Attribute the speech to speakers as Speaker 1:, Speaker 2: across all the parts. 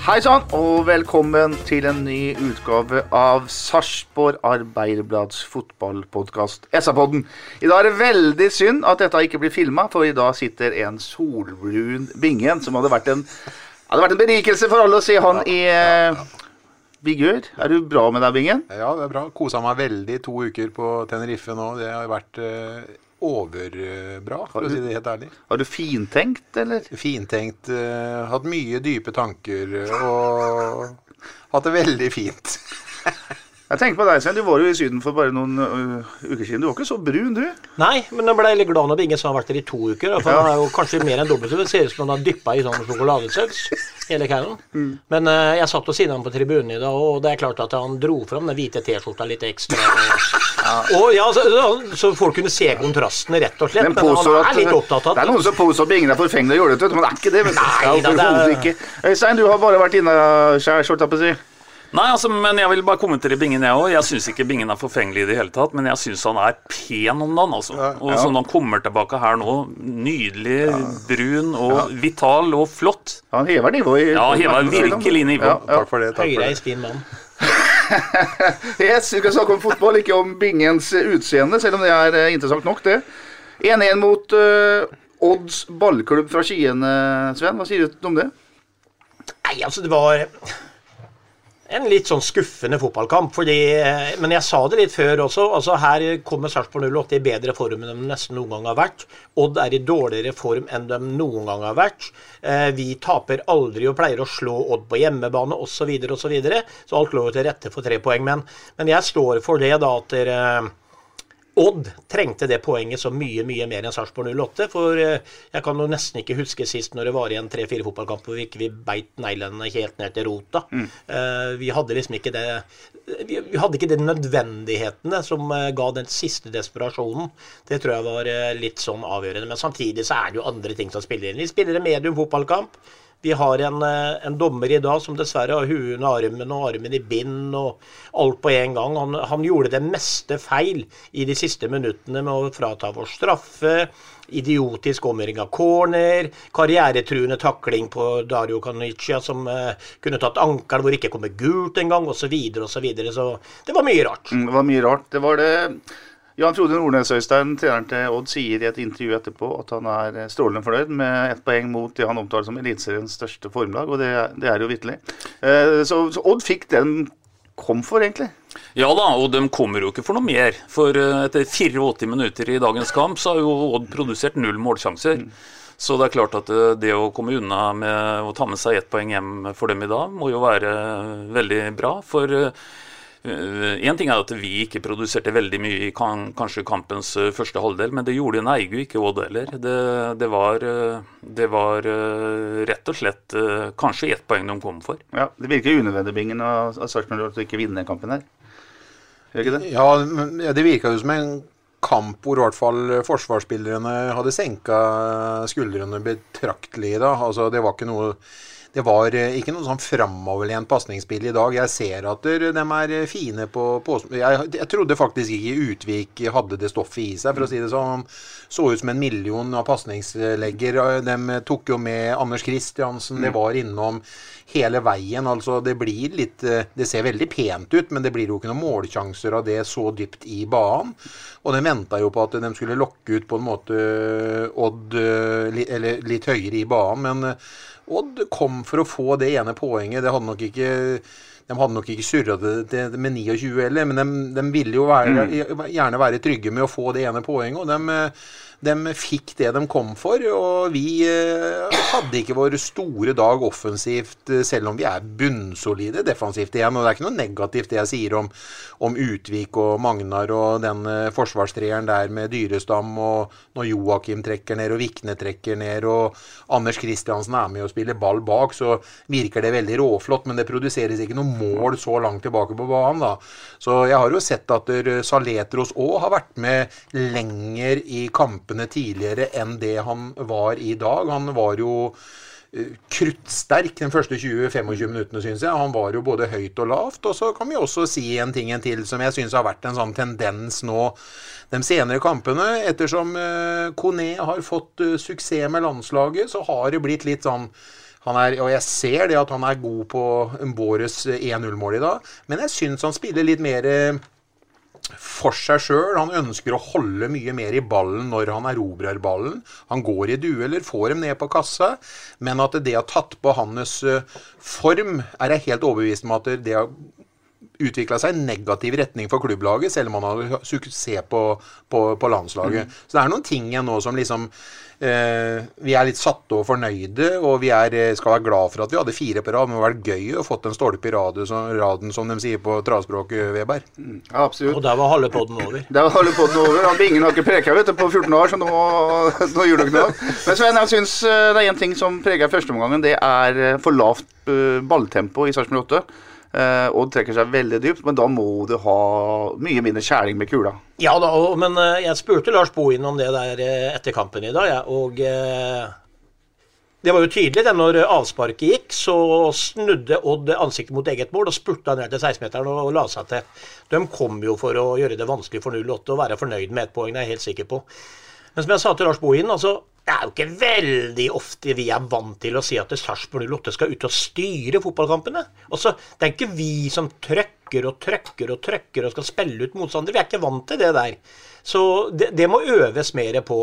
Speaker 1: Hei sann, og velkommen til en ny utgave av Sarpsborg Arbeiderblads fotballpodkast SA-podden. I dag er det veldig synd at dette ikke blir filma, for i dag sitter en solbrun Bingen som hadde vært en, hadde vært en berikelse for alle å se han i eh, vigør. Er du bra med deg, Bingen?
Speaker 2: Ja, det er bra. Kosa meg veldig to uker på Tenerife nå. Det har vært eh, overbra, for å si det helt ærlig.
Speaker 1: Har du fintenkt, eller?
Speaker 2: Fintenkt. Uh, hatt mye dype tanker eh, og hatt det veldig fint.
Speaker 1: Jeg tenker på deg, Svein. Du var jo i Syden for bare noen uh, uker siden. Du var ikke så brun, du.
Speaker 3: Nei, men jeg ble litt glad når Bingen sa han har vært der i to uker. For han er jo kanskje mer enn dobbelt så det ser ut som han har dyppa i sånn sjokoladesaus. Hele kvelden. Men uh, jeg satt ved siden han på tribunen i dag, og det er klart at han dro fram den hvite T-skjorta litt ekstra. Og, og ja, så, så folk kunne se kontrastene, rett og slett.
Speaker 1: Men,
Speaker 3: Men han er litt opptatt av
Speaker 1: Det er noen som påstår at ingen er forfengelig og jålete, men det er ikke det. vet.
Speaker 3: Nei, da, det er-
Speaker 1: Øystein, du har bare vært inne sjæl, holdt jeg på å si.
Speaker 4: Nei, altså, men jeg vil bare kommentere Bingen, jeg òg. Jeg syns ikke Bingen er forfengelig i det hele tatt, men jeg syns han er pen om dagen, altså. Og sånn han kommer tilbake her nå, nydelig, brun og vital og flott.
Speaker 1: Han hever nivået. i-
Speaker 4: Ja, hever virkelig nivå.
Speaker 1: Ja, ja.
Speaker 2: Takk for det. takk for
Speaker 3: Høyreist
Speaker 2: det.
Speaker 3: fin mann.
Speaker 1: Yes, vi skal snakke om fotball, ikke om Bingens utseende, selv om det er eh, interessant nok, det. 1-1 mot uh, Odds ballklubb fra Skien, Sven. Hva sier du om det?
Speaker 3: Nei, altså det var en litt sånn skuffende fotballkamp. Fordi, eh, men jeg sa det litt før også. altså Her kommer Sarpsborg 08 i bedre form enn de nesten noen gang har vært. Odd er i dårligere form enn de noen gang har vært. Eh, Vi taper aldri og pleier å slå Odd på hjemmebane osv. Så, videre, og så, videre. så alt lå jo til rette for tre poeng. Men, men jeg står for det da at dere Odd trengte det poenget så mye mye mer enn Sarpsborg 08. For eh, jeg kan jo nesten ikke huske sist når det var igjen tre-fire fotballkamper hvor vi ikke beit neglene helt ned til rota. Eh, vi hadde liksom ikke det vi, hadde ikke de nødvendighetene som eh, ga den siste desperasjonen. Det tror jeg var litt sånn avgjørende. Men samtidig så er det jo andre ting som spiller inn. Vi spiller en medium fotballkamp. Vi har en, eh, en dommer i dag som dessverre har huet under armen og armen i bind og alt på en gang. Han, han gjorde det meste feil i de siste minuttene med å frata vår straffe. Idiotisk omgjøring av corner, karrieretruende takling på Dario Canicia som eh, kunne tatt ankelen hvor det ikke kommer gult engang, osv. Så, videre, og så, videre. så det var mye rart.
Speaker 1: Mm, Det var mye rart. Det var det Jan Frode Nordnes Øystein, treneren til Odd, sier i et intervju etterpå at han er eh, strålende fornøyd med ett poeng mot det han omtaler som Eliteseriens største formlag, og det, det er jo vitterlig. Eh, Så, så Odd fikk den kom for, egentlig.
Speaker 4: Ja da, og de kommer jo ikke for noe mer. For eh, etter 84 minutter i dagens kamp, så har jo Odd produsert null målsjanser. Så det er klart at det å komme unna med å ta med seg ett poeng hjem for dem i dag, må jo være veldig bra. For Én ting er at vi ikke produserte veldig mye i kan, kanskje kampens eh, første halvdel, men det gjorde Neigu ikke Odd heller. Det, det, var, eh, det var eh, rett og slett eh, kanskje ett poeng de kom for.
Speaker 1: Ja, Det virker unødvendig, Bingen, av Sarpsborg å ikke vinne den kampen her. Gjør ikke det?
Speaker 2: Ja, ja, det virka jo som en kamp hvor i hvert fall forsvarsspillerne hadde senka skuldrene betraktelig. da. Altså, Det var ikke noe det var eh, ikke noen sånn framoverlent pasningsspill i dag. Jeg ser at de er fine på, på jeg, jeg, trodde faktisk ikke Utvik hadde det stoffet i seg, for å si det sånn. Så ut som en million av pasningslegger. De tok jo med Anders Kristiansen. Det var innom hele veien. altså Det blir litt Det ser veldig pent ut, men det blir jo ikke noen målsjanser av det så dypt i banen. Og de venta jo på at de skulle lokke ut på en måte Odd eller litt høyere i banen. Men Odd kom for å få det ene poenget. Det hadde nok ikke de hadde nok ikke surra det med 29 heller, men de, de ville jo være, mm. gjerne være trygge med å få det ene poenget. og de de fikk det de kom for, og vi eh, hadde ikke vår store dag offensivt, eh, selv om vi er bunnsolide defensivt igjen. Og det er ikke noe negativt det jeg sier om, om Utvik og Magnar og den uh, forsvarstreeren der med Dyrestam, og når Joakim trekker ned og Vikne trekker ned og Anders Kristiansen er med og spiller ball bak, så virker det veldig råflott, men det produseres ikke noe mål så langt tilbake på banen. da. Så jeg har jo sett at Saletros òg har vært med lenger i kamper kampene tidligere enn det han var i dag. Han var jo eh, kruttsterk den første 20-25 minuttene, syns jeg. Han var jo både høyt og lavt. Og så kan vi også si en ting en til som jeg syns har vært en sånn tendens nå de senere kampene. Ettersom uh, Kone har fått uh, suksess med landslaget, så har det blitt litt sånn er, og jeg ser det at han er god på Båres 1-0-mål i dag, men jeg syns han spiller litt mer for seg sjøl. Han ønsker å holde mye mer i ballen når han erobrer ballen. Han går i dueller, får dem ned på kassa. Men at det har tatt på hans eh, form, er jeg helt overbevist om at det har utvikla seg i negativ retning for klubblaget, selv om han har suksess på, på, på landslaget. Mm. Så det er noen ting igjen nå som liksom eh, Vi er litt satte og fornøyde, og vi er, eh, skal være glad for at vi hadde fire på rad. Men det hadde vært gøy å fått en stolpe i raden, som, raden, som de sier på travspråket, Weber.
Speaker 1: Mm. Ja, absolutt.
Speaker 3: Og der var halve podden over.
Speaker 1: Der var halve podden over. Han Bingen har ikke preka vet du, på 14 år, så nå, nå gjør dere noe. Men Sven, jeg syns eh, det er én ting som preger førsteomgangen. Det er eh, for lavt balltempo i Sarpsborg 8. Uh, Odd trekker seg veldig dypt, men da må du ha mye mindre kjæling med kula.
Speaker 3: Ja da, og, men uh, jeg spurte Lars Bohin om det der uh, etter kampen i dag, ja, og det var jo tydelig det når avsparket gikk, så snudde Odd ansiktet mot eget mål og spurta ned til 16-meteren og, og, la seg til. De kom jo for å gjøre det vanskelig for 08 og være fornøyd med ett poeng, det er jeg helt sikker på. Men som jeg sa til Lars Bohin, altså det er jo ikke veldig ofte vi er vant til å si at Sarpsborg 08 skal ut og styre fotballkampene. Også, Det er ikke vi som trøkker og trøkker og trøkker og skal spille ut motstandere. Vi er ikke vant til det der. Så det, det må øves mer på.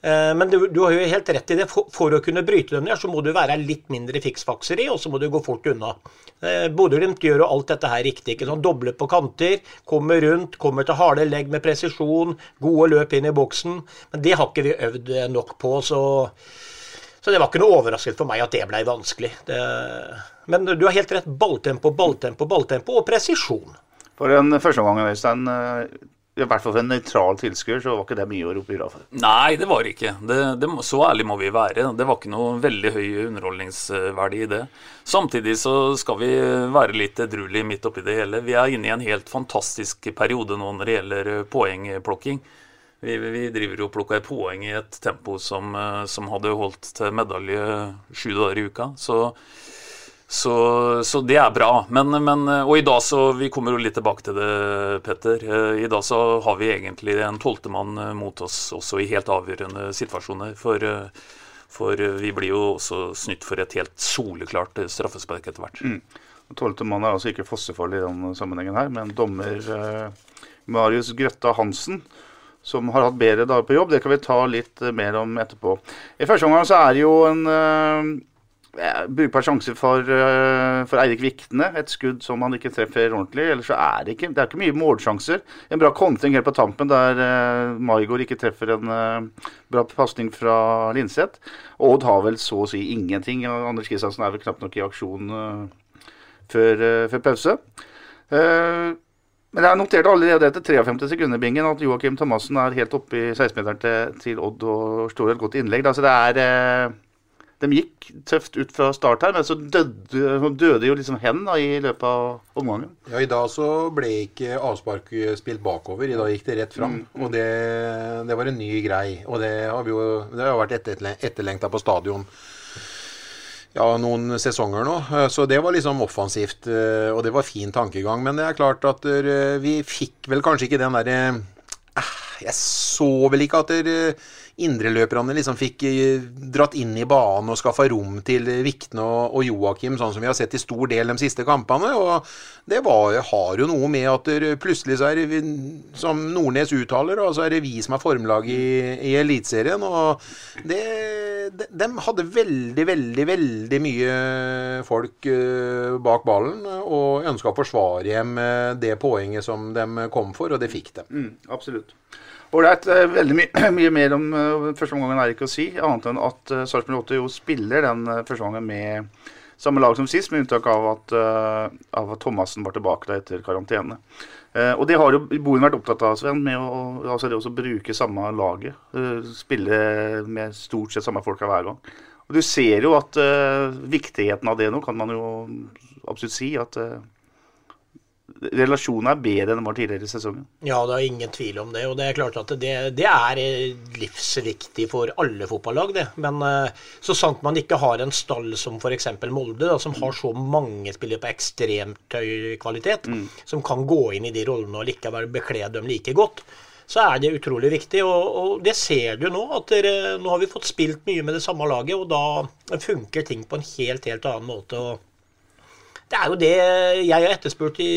Speaker 3: Eh, men du, du, har jo helt rett i det. For, for, å kunne bryte dem ned, så må du være litt mindre fiksfakseri, og så må du gå fort unna. Eh, Bodø-Glimt gjør jo alt dette her riktig. ikke sånn Doble på kanter, kommer rundt, kommer til harde legg med presisjon, gode løp inn i boksen. Men det har ikke vi øvd nok på, så, så det var ikke noe overraskelse for meg at det ble vanskelig. Det, men du har helt rett. Balltempo, balltempo, balltempo og presisjon.
Speaker 1: For den første omgangen, Øystein i hvert fall for en nøytral tilskuer så var ikke det mye å rope hurra for.
Speaker 4: Nei, det var ikke. Det, ikke. så ærlig må vi være. Det var ikke noe veldig høy underholdningsverdi i det. Samtidig så skal vi være litt edruelige midt oppi det hele. Vi er inne i en helt fantastisk periode nå når det gjelder poengplukking. Vi, vi driver og plukker poeng i et tempo som, som hadde holdt til medalje sju dager i uka. Så så, så, det er bra. Men, men, og i dag så Vi kommer jo litt tilbake til det, Petter. Eh, I dag så har vi egentlig en tolvtemann eh, mot oss også i helt avgjørende situasjoner. For, eh, for vi blir jo også snytt for et helt soleklart straffespark etter hvert. Mm.
Speaker 1: Tolvtemann er altså ikke Fossefall i den sammenhengen her, men dommer eh, Marius Grøtta Hansen som har hatt bedre dager på jobb. Det kan vi ta litt mer om etterpå. I første omgang så er det jo en brukbar sjanse for, uh, for, Eirik Viktene. Et skudd som han ikke treffer ordentlig. Ellers så er det ikke Det er ikke mye målsjanser. En bra kontring helt på tampen der uh, Maigård ikke treffer en uh, bra pasning fra Linseth. Odd har vel så å si ingenting. Anders Kristiansen er vel knapt nok i aksjon før, før, pause. men jeg noterte allerede etter 53 sekunder bingen at Joakim Thomassen er helt oppe i 16-meteren til, til, Odd og står et godt innlegg. Altså det er de gikk tøft ut fra start her, men så døde, døde jo liksom hen da, i løpet av omgangen.
Speaker 2: Ja, I dag så ble ikke avspark spilt bakover. I dag gikk det rett fram. Mm. Og det, det, var en ny grei. Og det har, vi jo, det har vært etterlengta på stadion. ja, noen sesonger nå. Så det var liksom offensivt, eh, og det var fin tankegang. Men det er klart at vi fikk vel kanskje ikke den derre eh, Jeg så vel ikke at der, indreløperne liksom fikk eh, dratt inn i banen og skaffa rom til Vikne og, Joakim, sånn som vi har sett i stor del de siste kampene. Og det var, har jo noe med at plutselig så er det, som Nordnes uttaler, så er det vi som er formlag i, i Eliteserien. Og det, de, de hadde veldig, veldig, veldig mye folk eh, bak ballen og ønska å forsvare hjem eh, det poenget som de kom for, og det fikk de.
Speaker 1: Mm, absolutt. Ålreit. eh, Veldig my mye mer om uh, første omgangen er ikke å si, annet enn at uh, Sarpsborg 8 jo spiller den uh, første omgangen med samme lag som sist, med unntak av at, uh, av at Thomassen var tilbake da etter karantene. Og det har jo Boen vært opptatt av, Sven, med å, altså det å bruke samme laget. spille med stort sett samme folka hver gang. Og du ser jo at viktigheten av det nå, kan man jo absolutt si, at relasjonen er bedre enn den var tidligere i sesongen.
Speaker 3: Ja, det er ingen tvil om det. Og det er klart at det, det er eh, livsviktig for alle fotballag, det. Men eh, så sant man ikke har en stall som f.eks. Molde, da, som har så mange spillere på ekstremt høy kvalitet, som kan gå inn i de rollene og likevel bekle dem like godt, så er det utrolig viktig. Og, og det ser du nå, at dere, nå har vi fått spilt mye med det samme laget, og da funker ting på en helt, helt annen måte. og det er jo det jeg har etterspurt i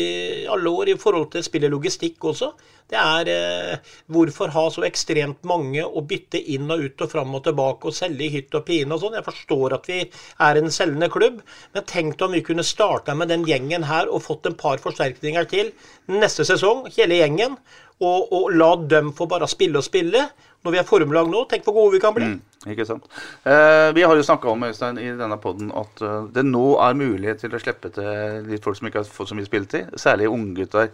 Speaker 3: alle år i forhold til spillelogistikk også. Det er eh, hvorfor ha så ekstremt mange å bytte inn og ut og fram og tilbake og selge i hytt og pine og sånn. Jeg forstår at vi er en selgende klubb, men tenk om vi kunne starta med den gjengen her og fått en par forsterkninger til neste sesong, hele gjengen, og, og la dem få bare spille og spille. Når vi er formlag nå, tenk hvor gode vi kan bli.
Speaker 1: Ikke sant. Eh, vi har jo snakka om Øystein, i denne podden at uh, det nå er mulighet til å slippe til litt folk som ikke har fått så mye spilletid, særlig unggutter.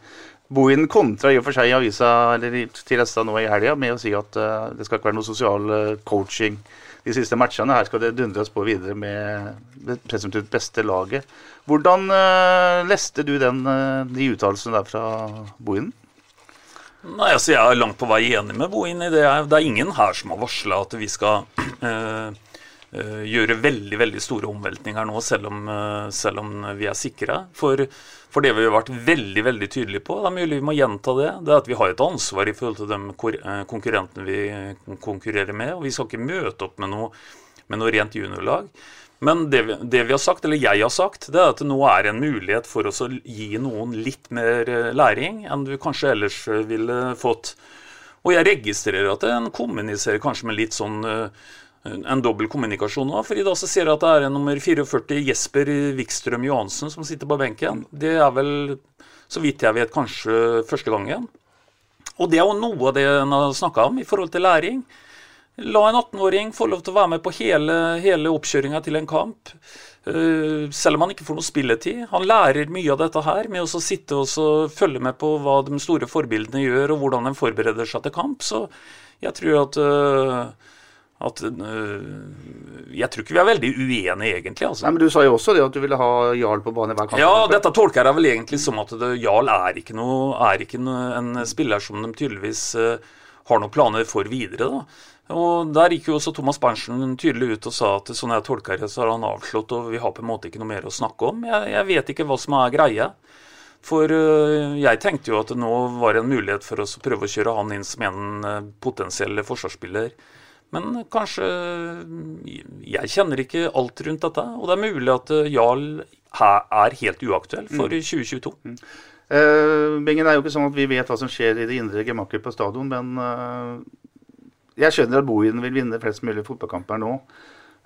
Speaker 1: Bohin kontra i og for seg i avisa eller til Resta nå i helga med å si at uh, det skal ikke være noe sosial uh, coaching de siste matchene. Her skal det dundres på videre med det presumptivt beste laget. Hvordan leste du den, de uttalelsene der fra Bohin?
Speaker 4: Nei, altså Jeg er langt på vei enig med Bohin i det. Det er ingen her som har varsla at vi skal eh, eh, gjøre veldig veldig store omveltninger nå, selv om, eh, selv om vi er sikre. For, for det vi har vært veldig veldig tydelige på, det er mulig vi må gjenta det, det er at vi har et ansvar i forhold til de konkurrentene vi konkurrerer med. Og vi skal ikke møte opp med noe, med noe rent juniorlag. Men det vi, det vi har sagt, eller jeg har sagt, det er at det nå er en mulighet for oss å gi noen litt mer eh, læring enn du kanskje ellers eh, ville fått. Og jeg registrerer at en kommuniserer kanskje med litt sånn eh, en dobbel kommunikasjon òg. For i dag så ser jeg at det er en nummer 44, Jesper Wikstrøm Johansen, som sitter på benken. Det er vel, så vidt jeg vet, kanskje første gangen. Og det er jo noe av det en har snakka om i forhold til læring. La en 18-åring få lov til å være med på hele, hele oppkjøringa til en kamp. eh, selv om han ikke får noe spilletid. Han lærer mye av dette her med å sitte og så følge med på hva de store forbildene gjør, og hvordan de forbereder seg til kamp. Så jeg tror at, eh, at eh, Jeg tror ikke vi er veldig uenige, egentlig. altså.
Speaker 1: Nei, men Du sa jo også det at du ville ha Jarl på banen hver kamp.
Speaker 4: Ja, dette tolker jeg vel egentlig som at det, Jarl er ikke, noe, er ikke noe, en spiller som de tydeligvis har noen planer for videre. da. Og Der gikk jo også Thomas Berntsen tydelig ut og sa at sånn jeg tolker det, så har han avslått, og vi har på en måte ikke noe mer å snakke om. Jeg, jeg vet ikke hva som er greia. For øh, jeg tenkte jo at det nå var en mulighet for oss å prøve å kjøre han inn som en øh, potensiell forsvarsspiller. Men kanskje Jeg kjenner ikke alt rundt dette. Og det er mulig at Jarl er helt uaktuell for
Speaker 1: Mm.
Speaker 4: 2022.
Speaker 1: Uh, Bingen, det er jo ikke sånn at vi vet hva som skjer i det indre gemakker på stadion, men eh, jeg skjønner at Bohin vil vinne flest mulig fotballkamper nå.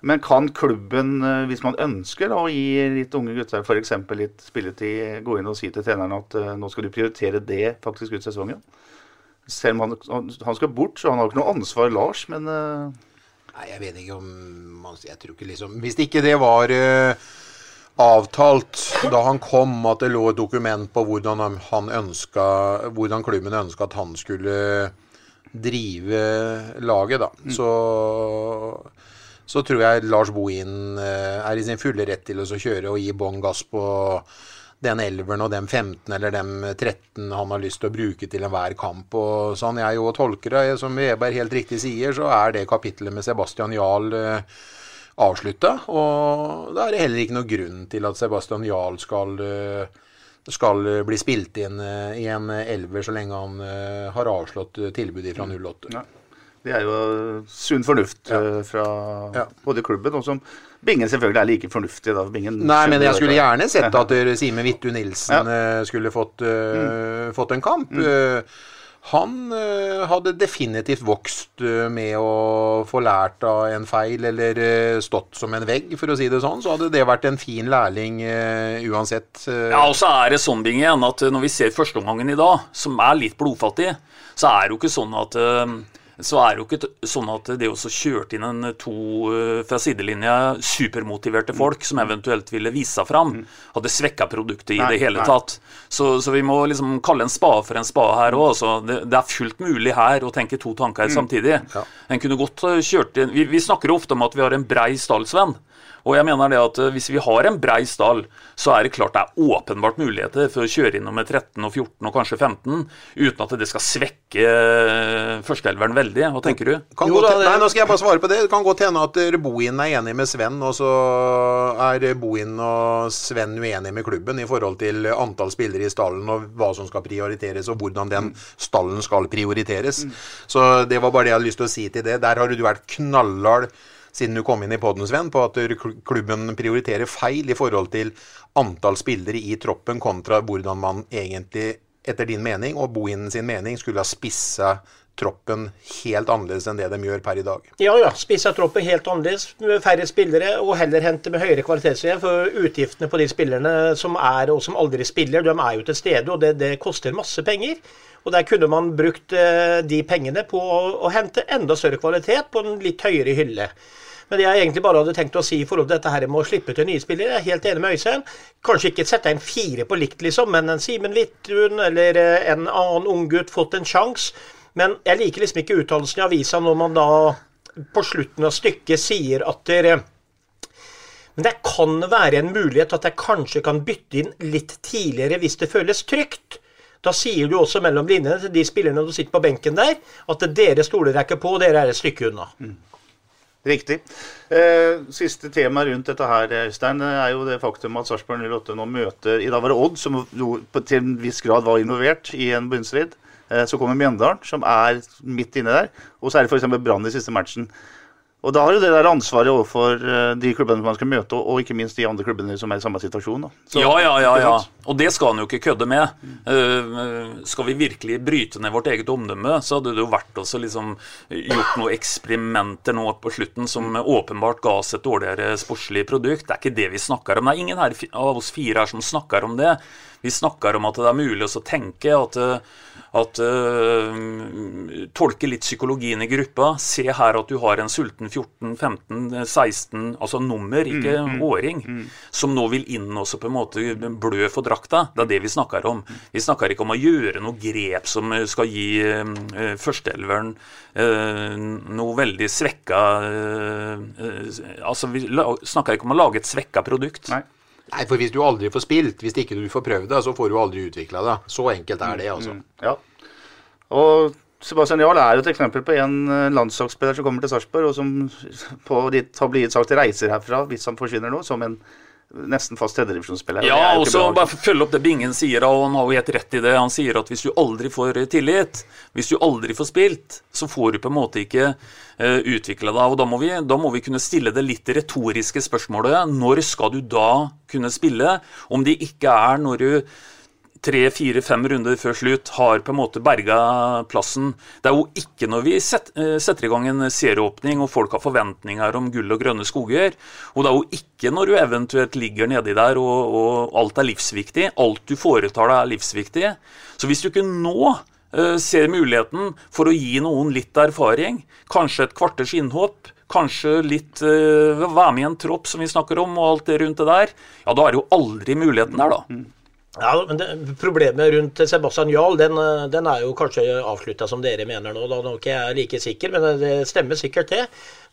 Speaker 1: Men kan klubben, eh, hvis man ønsker da, å gi litt unge gutter f.eks. litt spilletid, gå inn og si til treneren at eh, nå skal du prioritere det faktisk ut sesongen? Selv om han, han- skal bort, så han har ikke noe ansvar, Lars, men eh,
Speaker 2: Nei, jeg vet ikke om Jeg tror ikke liksom Hvis ikke det var uh, avtalt da han kom, at det lå et dokument på hvordan han ønska Hvordan klubben ønska at han skulle drive laget, da. Så så tror jeg Lars Bohin eh, er i sin fulle rett til å kjøre og gi bånn gass på den elveren og den 15 eller den 13 han har lyst til å bruke til enhver kamp. og sånn jeg jo tolker det, Som Veberg helt riktig sier, så er det kapittelet med Sebastian Jarl eh, avslutta. Og da er det heller ikke noe grunn til at Sebastian Jarl skal, eh, skal bli spilt inn eh, i en elver så lenge han eh, har avslått eh, tilbudet fra 08.
Speaker 1: Ja. Det er jo sunn fornuft ja. fra både klubben og som Bingen selvfølgelig er like fornuftig. da. Bingen
Speaker 2: Nei, men jeg skulle gjerne sett at Sime Simen Vittu Nilsen eh, skulle fått, mm. fått en kamp. Eh, han eh, hadde definitivt vokst eh, med å få lært av en feil, eller eh, stått som en vegg, for å si det sånn. Så hadde det vært en fin lærling uansett.
Speaker 4: Ja, og så er det sånn, Bingen, at når vi ser førsteomgangen i dag, som er litt blodfattig, så er det jo ikke sånn at så er det jo ikke sånn at det også kjørte inn en to eh, fra sidelinja supermotiverte folk som eventuelt ville vise seg fram, hadde svekka produktet i
Speaker 1: Nei,
Speaker 4: det hele
Speaker 1: nei.
Speaker 4: tatt. Så, så vi må liksom kalle en spade for en spade her òg. Det, det er fullt mulig her å tenke to tanker
Speaker 1: Mm.
Speaker 4: samtidig. En kunne godt eh, kjørt inn vi, vi snakker jo ofte om at vi har en brei stall, Sven. Og jeg mener det at eh, hvis vi har en brei stall, så er det klart det er åpenbart muligheter for å kjøre inn nummer 13 og 14 og kanskje 15, uten at det skal svekke eh, førsteelveren veldig. Hva tenker du?
Speaker 2: Kan godt, nei, nå skal jeg bare svare på det. Det kan godt hende at Bohin er enig med Sven, og så er Bohin og Sven uenige med klubben i forhold til antall spillere i stallen og hva som skal prioriteres, og hvordan den stallen skal prioriteres. Så det var bare det jeg hadde lyst til å si til det. Der har du vært knallhard siden du kom inn i podden, Sven, på at klubben prioriterer feil i forhold til antall spillere i troppen kontra hvordan man egentlig, etter din mening og Bohin sin mening, skulle ha spissa troppen helt annerledes enn det de gjør per i dag.
Speaker 3: Ja, ja. Spissa troppen helt annerledes, med færre spillere, og heller hente med høyere kvalitetsserie. For utgiftene på de spillerne som er, og som aldri spiller, de er jo til stede, og det, det koster masse penger. Og der kunne man brukt eh, de pengene på å, å hente enda større kvalitet på en litt høyere hylle. Men det jeg egentlig bare hadde tenkt å si i forhold til dette her med å slippe til nye spillere, jeg er helt enig med Øystein. Kanskje ikke sette en fire på likt, liksom, men en Simen Wittun eller eh, en annen unggutt fått en sjanse. Men jeg liker liksom ikke uttalelsen i avisa når man da på slutten av stykket sier at dere men det kan være en mulighet at jeg kanskje kan bytte inn litt tidligere hvis det føles trygt. Da sier du også mellom linjene til de spillerne som sitter på benken der, at dere stoler jeg ikke på, dere er et stykke unna.
Speaker 1: Riktig. Eh, siste tema rundt dette her, Øystein, er jo det faktum at Sarpsborg 08 nå møter I dag var det Odd, som til en viss grad var involvert i en bunnstrid. Eh, så kommer Mjøndalen, som er midt inne der. Og så er det f.eks. Brann i siste matchen. Og da har jo det der ansvaret overfor eh, de klubbene man skal møte, og, ikke minst de andre klubbene som er i samme situasjon. Så-
Speaker 4: ja, ja, ja, ja. Og det skal han jo ikke kødde med. Uh, skal vi virkelig bryte ned vårt eget omdømme, så hadde det jo vært også liksom gjort noen eksperimenter nå på slutten som åpenbart ga oss et dårligere sportslig produkt. Det er ikke det vi snakker om. Det er ingen her av oss fire her som snakker om det. Vi snakker om at det er mulig å tenke at, eh, at uh, Tolke litt psykologien i gruppa. Se her at du har en sulten 14-15-16, altså nummer, ikke
Speaker 5: Mm, mm,
Speaker 4: åring,
Speaker 5: mm.
Speaker 4: som nå vil inn også på en måte blø for drakta. Det er det vi snakker om. Vi snakker ikke om å gjøre noe grep som eh, skal gi uh, førsteelveren uh, noe veldig svekka uh, Altså, vi snakker ikke om å lage et svekka produkt.
Speaker 2: Nei, for hvis du aldri får spilt, hvis ikke du får prøvd det, så får du aldri utvikla det. Så enkelt er det, altså.
Speaker 1: Ja. Og Sebastian Jarl er jo et eksempel på en eh, landslagsspiller som kommer til Sarpsborg, og som på ditt har blitt sagt reiser herfra hvis han forsvinner nå, som en nesten fast tredjedivisjonsspiller.
Speaker 4: Ja, og så bare følge opp det Bingen sier, og han har jo helt rett i det. Han sier at hvis du aldri får tillit, hvis du aldri får spilt, så får du på en måte ikke uh, utvikla deg. Og da må, vi, da må vi kunne stille det litt retoriske spørsmålet. Når skal du da kunne spille? Om det ikke er når du tre, fire, fem runder før slutt har på en måte berga plassen. Det er jo ikke når vi eh, setter i gang en serieåpning og folk har forventninger om gull og grønne skoger. Og det er jo ikke når du eventuelt ligger nedi der og, og alt er livsviktig. Alt du foretar deg er livsviktig. Så hvis du ikke nå eh, ser muligheten for å gi noen litt erfaring, kanskje et kvarters innhopp, kanskje litt uh, være med i en tropp som vi snakker om, og alt det rundt det der, ja, da er det jo aldri muligheten der, da.
Speaker 3: Ja, men det, Problemet rundt Sebastian Jarl den, eh, den er jo kanskje avslutta som dere mener nå. Da er ikke jeg like sikker, men det stemmer sikkert det.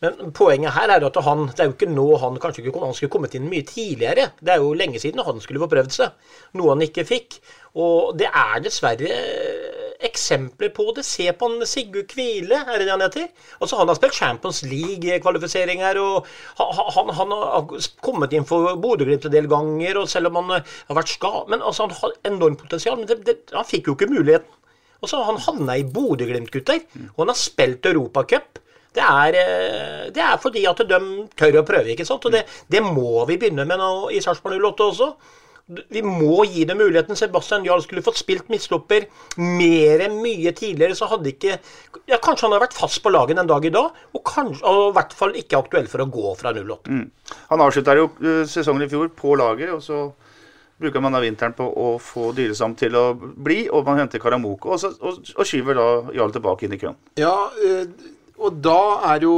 Speaker 3: Men poenget her er at han, det er jo ikke nå han kanskje ikke han skulle kommet inn mye tidligere. Det er jo lenge siden han skulle få prøvd seg, noe han ikke fikk. Og det er dessverre eksempler på det. Se på han Sigurd Kvile, er det det han heter? Altså, han har spilt Champions League-kvalifiseringer, og han, han, har kommet inn for Bodø-Glimt en del ganger, og selv om han eh, har vært ska... Men altså, han har enormt potensial, men det, det, han fikk jo ikke muligheten. Og så han havna i Bodø-Glimt, gutter. Og han har spilt Europacup. Det er, eh, det er fordi at de tør å prøve, ikke sant. Og det, det må vi begynne med nå i Sarpsborg 08 også. Vi må gi det muligheten. Sebastian Jarl skulle fått spilt midtstopper mer enn mye tidligere, så hadde ikke ja, Kanskje han hadde vært fast på laget en dag i dag, og, kanskje, og i hvert fall ikke aktuell for å gå fra 08.
Speaker 1: Mm. Han avslutta jo eh, sesongen i fjor på laget, og så bruker man da vinteren på å få Dyresam til å bli, og man henter Karamoko, og, så, og, og skyver da Jarl tilbake inn i køen.
Speaker 2: Ja, øh og da er jo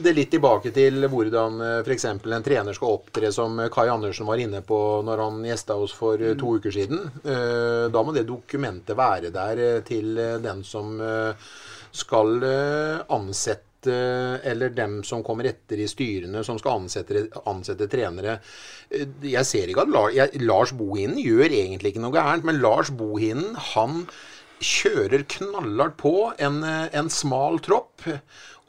Speaker 2: det litt tilbake til hvordan f.eks. en trener skal opptre, som Kai Andersen var inne på når han gjesta oss for to uker siden. Da må det dokumentet være der til den som skal ansette eller dem som kommer etter i styrene, som skal ansette, ansette trenere. Jeg ser ikke at Lars, Lars Bohinen gjør egentlig ikke noe gærent, men Lars Bohinen, han kjører knallhardt på en, en smal tropp.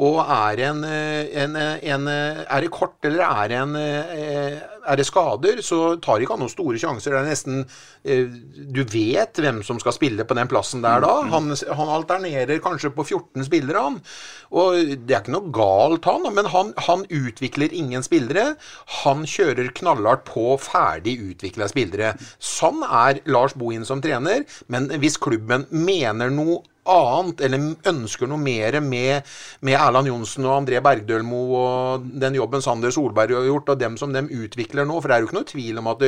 Speaker 2: Og er, en, en, en, er det kort eller er det, er det skader, så tar ikke han noen store sjanser. Det er nesten Du vet hvem som skal spille på den plassen der da. Han, han alternerer kanskje på 14 spillere, han. Og det er ikke noe galt, han, men han, han utvikler ingen spillere. Han kjører knallhardt på ferdig utvikla spillere. Sånn er Lars Bohin som trener, men hvis klubben mener noe annet, eller ønsker noe mer med, med Erland Johnsen og André Bergdølmo og den jobben Sander Solberg har gjort, og dem som dem utvikler nå. For det er jo ikke noe tvil om at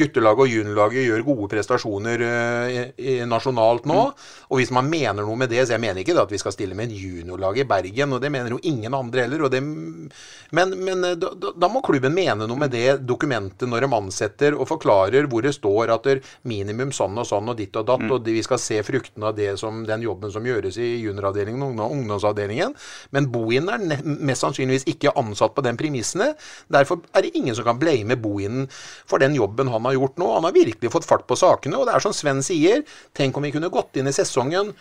Speaker 2: guttelaget og juniorlaget gjør gode prestasjoner uh, nasjonalt nå. Mm. Og hvis man mener noe med det, så jeg mener ikke at vi skal stille med en juniorlag i Bergen, og det mener jo ingen andre heller. Det, men, men da, da, må klubben mene noe med det dokumentet når de ansetter og forklarer hvor det står at det minimum sånn og sånn og ditt og datt, mm. og vi skal se fruktene av det som den jobben som gjøres i junioravdelingen og ungdomsavdelingen. Men Bohinen er mest sannsynligvis ikke ansatt på den premissene. Derfor er det ingen som kan blame Bohinen for den jobben han har gjort nå. Han har virkelig fått fart på sakene, og det er som Sven sier, tenk om vi kunne gått inn i sesongen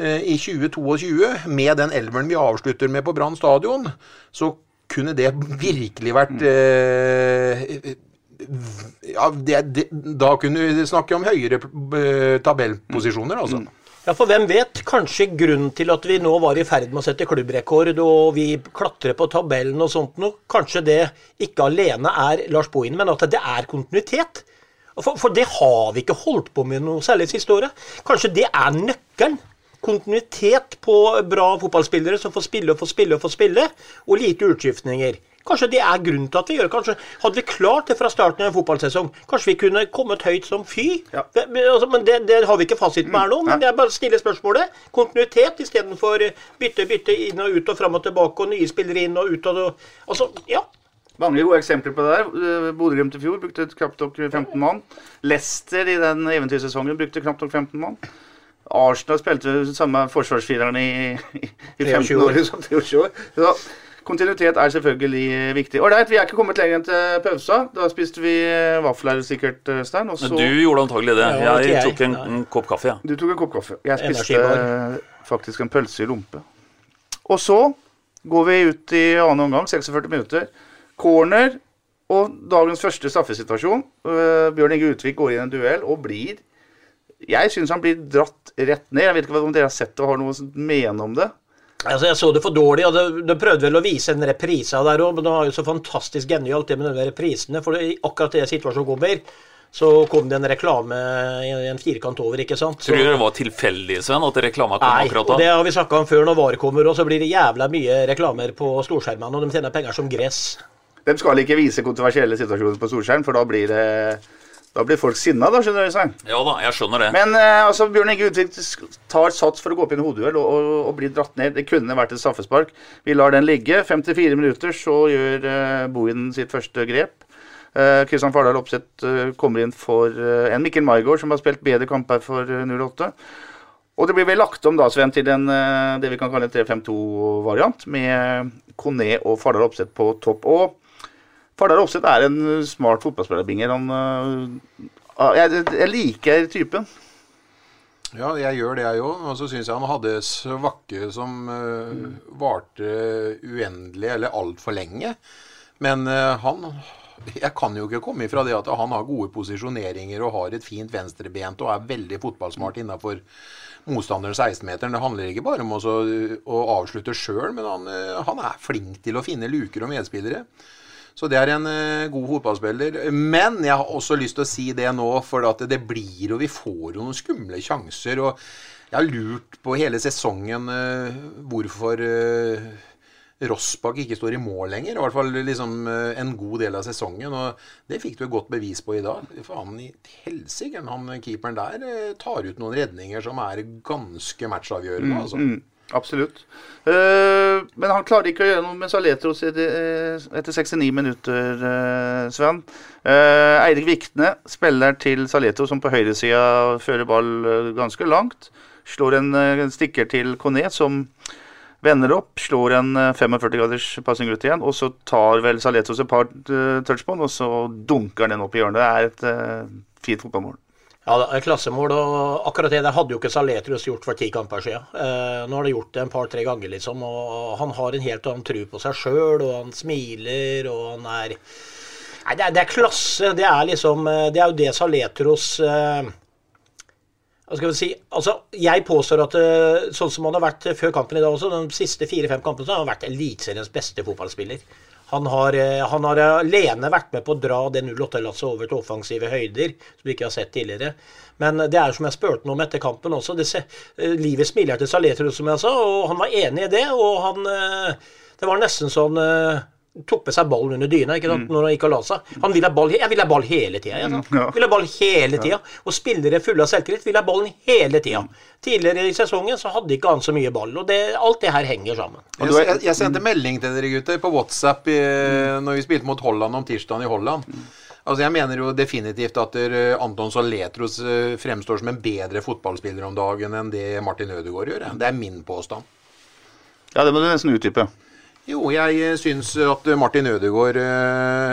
Speaker 2: eh, i 2022 med den elveren vi avslutter med på Brann stadion, så kunne det virkelig vært eh, ja, det, det, Da kunne vi snakke om høyere eh, tabellposisjoner, altså.
Speaker 3: Ja, for hvem vet? Kanskje grunnen til at vi nå var i ferd med å sette klubbrekord, og vi klatrer på tabellen og sånt noe, kanskje det ikke alene er Lars Bohin, men at det er kontinuitet. For, for det har vi ikke holdt på med noe særlig siste året. Kanskje det er nøkkelen. Kontinuitet på bra fotballspillere som får spille og får spille og får spille, og lite utskiftninger. Kanskje det er grunnen til at vi gjør det. Kanskje Hadde vi klart det fra starten av en fotballsesong, kanskje vi kunne kommet høyt som fy. Ja. Altså, men det, det, har vi ikke fasiten med her nå. Men det er bare å stille spørsmålet. Kontinuitet istedenfor bytte, bytte inn og ut og fram og tilbake, og nye spillere inn og ut og Altså, ja.
Speaker 1: Mange gode eksempler på det der. Eh, Bodø-Glimt i fjor brukte knapt nok 15 mann. Leicester i den eventyrsesongen brukte knapt nok 15 mann. Arsenal spilte samme forsvarsfireren i, i, i 15 år. Så, 23 år. Så Kontinuitet er selvfølgelig viktig. Ålreit, vi er ikke kommet lenger enn til pausa. Da spiste vi eh, vafler sikkert, eh, Stein.
Speaker 4: Også... Du gjorde antagelig det. Jeg, jeg tok en, en, kopp kaffe. Ja.
Speaker 1: Du tok en kopp kaffe. Jeg spiste faktisk en pølse i lompe. Og så går vi ut i annen omgang, 46 minutter. Corner og dagens første straffesituasjon. Bjørn Inge Utvik går inn i en duell og blir Jeg syns han blir dratt rett ned. Jeg vet ikke om dere har sett det og har noe å mene om det.
Speaker 3: Altså, Jeg så det for dårlig, og de, prøvde vel å vise en reprise av det òg, men det var jo så fantastisk genialt det med de reprisene. For det, akkurat det situasjonen kommer, så kom det en reklame i en firkant over, ikke sant.
Speaker 4: Så, Tror du det var tilfeldig, Sven, at reklama kom
Speaker 3: nei,
Speaker 4: akkurat da?
Speaker 3: Nei, det har vi snakka om før. Når VAR kommer, og så blir det jævla mye reklamer på storskjermene, og de tjener penger som gress.
Speaker 1: De skal ikke vise kontroversielle situasjoner på storskjerm, for da blir det da blir folk sinna, da, skjønner du, Svein.
Speaker 4: Ja da, jeg skjønner det.
Speaker 1: Men eh, altså, Bjørn Inge Utvik tar sats for å gå opp i en hodeduell og, og, og, blir dratt ned. Det kunne vært et straffespark. Vi lar den ligge. 54 minutter, så gjør eh, Bohin sitt første grep. Kristian eh, Fardal Opseth eh, kommer inn for eh, en Mikkel Maigård, som har spilt bedre kamper for 08. Og det blir vel lagt om da, Sven, til en, det vi kan kalle en 3-5-2-variant, med Kone og Fardal Opseth på topp. Og Fardal Opseth er en smart fotballspiller, Binger. Han, uh, jeg, jeg, liker typen.
Speaker 2: Ja, jeg gjør det, jeg òg. Og så syns jeg han hadde svakke som uh, varte uendelig, eller altfor lenge. Men uh, han Jeg kan jo ikke komme ifra det at han har gode posisjoneringer og har et fint venstrebent og er veldig fotballsmart innafor motstanderens 16-meteren. Det handler ikke bare om å, å avslutte sjøl, men han, uh, han er flink til å finne luker og medspillere. Så det er en uh, god fotballspiller. Men jeg har også lyst til å si det nå, for at det blir og vi får jo noen skumle sjanser. Og jeg har lurt på hele sesongen uh, hvorfor uh, Rossbakk ikke står i mål lenger. I hvert fall liksom en god del av sesongen. Og det fikk du et godt bevis på i dag. Faen i helsike, han keeperen der tar ut noen redninger som er ganske matchavgjørende.
Speaker 1: Mm,
Speaker 2: altså.
Speaker 1: mm. Absolutt. Uh, men han klarer ikke å gjøre noe med Saletros etter, etter 69 minutter, uh, Sven. Uh, Eirik Vikne spiller til Saletro, som på høyresida fører ball ganske langt. Slår en stikker til Kone, som vender opp. Slår en 45 graders passing ut igjen. Og så tar vel Saletros et par touchbånd, og så dunker den opp i hjørnet. Det er et fint fotballmål.
Speaker 3: Ja, det er klassemål, og akkurat det der hadde jo ikke Saletrius gjort for ti kamper siden. Eh, nå har det gjort det en par-tre ganger, liksom, og han har en helt annen tro på seg sjøl, og han smiler, og han er Nei, det er, det er, klasse. Det er liksom Det er jo det Saletros eh, hva skal vi si, altså Jeg påstår at sånn som han har vært før kampen i dag også, de siste fire-fem kampene, så har han vært Eliteseriens beste fotballspiller. Han har, han har, alene vært med på å dra det 08-lasset over til offensive høyder, som vi ikke har sett tidligere. Men det er som jeg spurte om etter kampen også. Det, livet smiler til Saletro, som jeg sa, og han var enig i det. Og han Det var nesten sånn tok seg ballen under dyna ikke sant, mm. når han gikk og la seg. Han vil ha ball, jeg vil ha ball hele tida. Jeg, ja. vil ha ball hele tida. Og spillere fulle av selvtillit vil ha ballen hele tida. Tidligere i sesongen så hadde ikke han så mye ball. og det, Alt det her henger sammen.
Speaker 2: Jeg, jeg, jeg sendte melding til dere gutter på WhatsApp i, mm. når vi spilte mot Holland om tirsdagen i Holland. Altså Jeg mener jo definitivt at Anton Saletros fremstår som en bedre fotballspiller om dagen enn det Martin Ødegaard gjør. Det er min påstand.
Speaker 1: Ja, det må du nesten utdype.
Speaker 2: Jo, jeg syns at Martin Ødegaard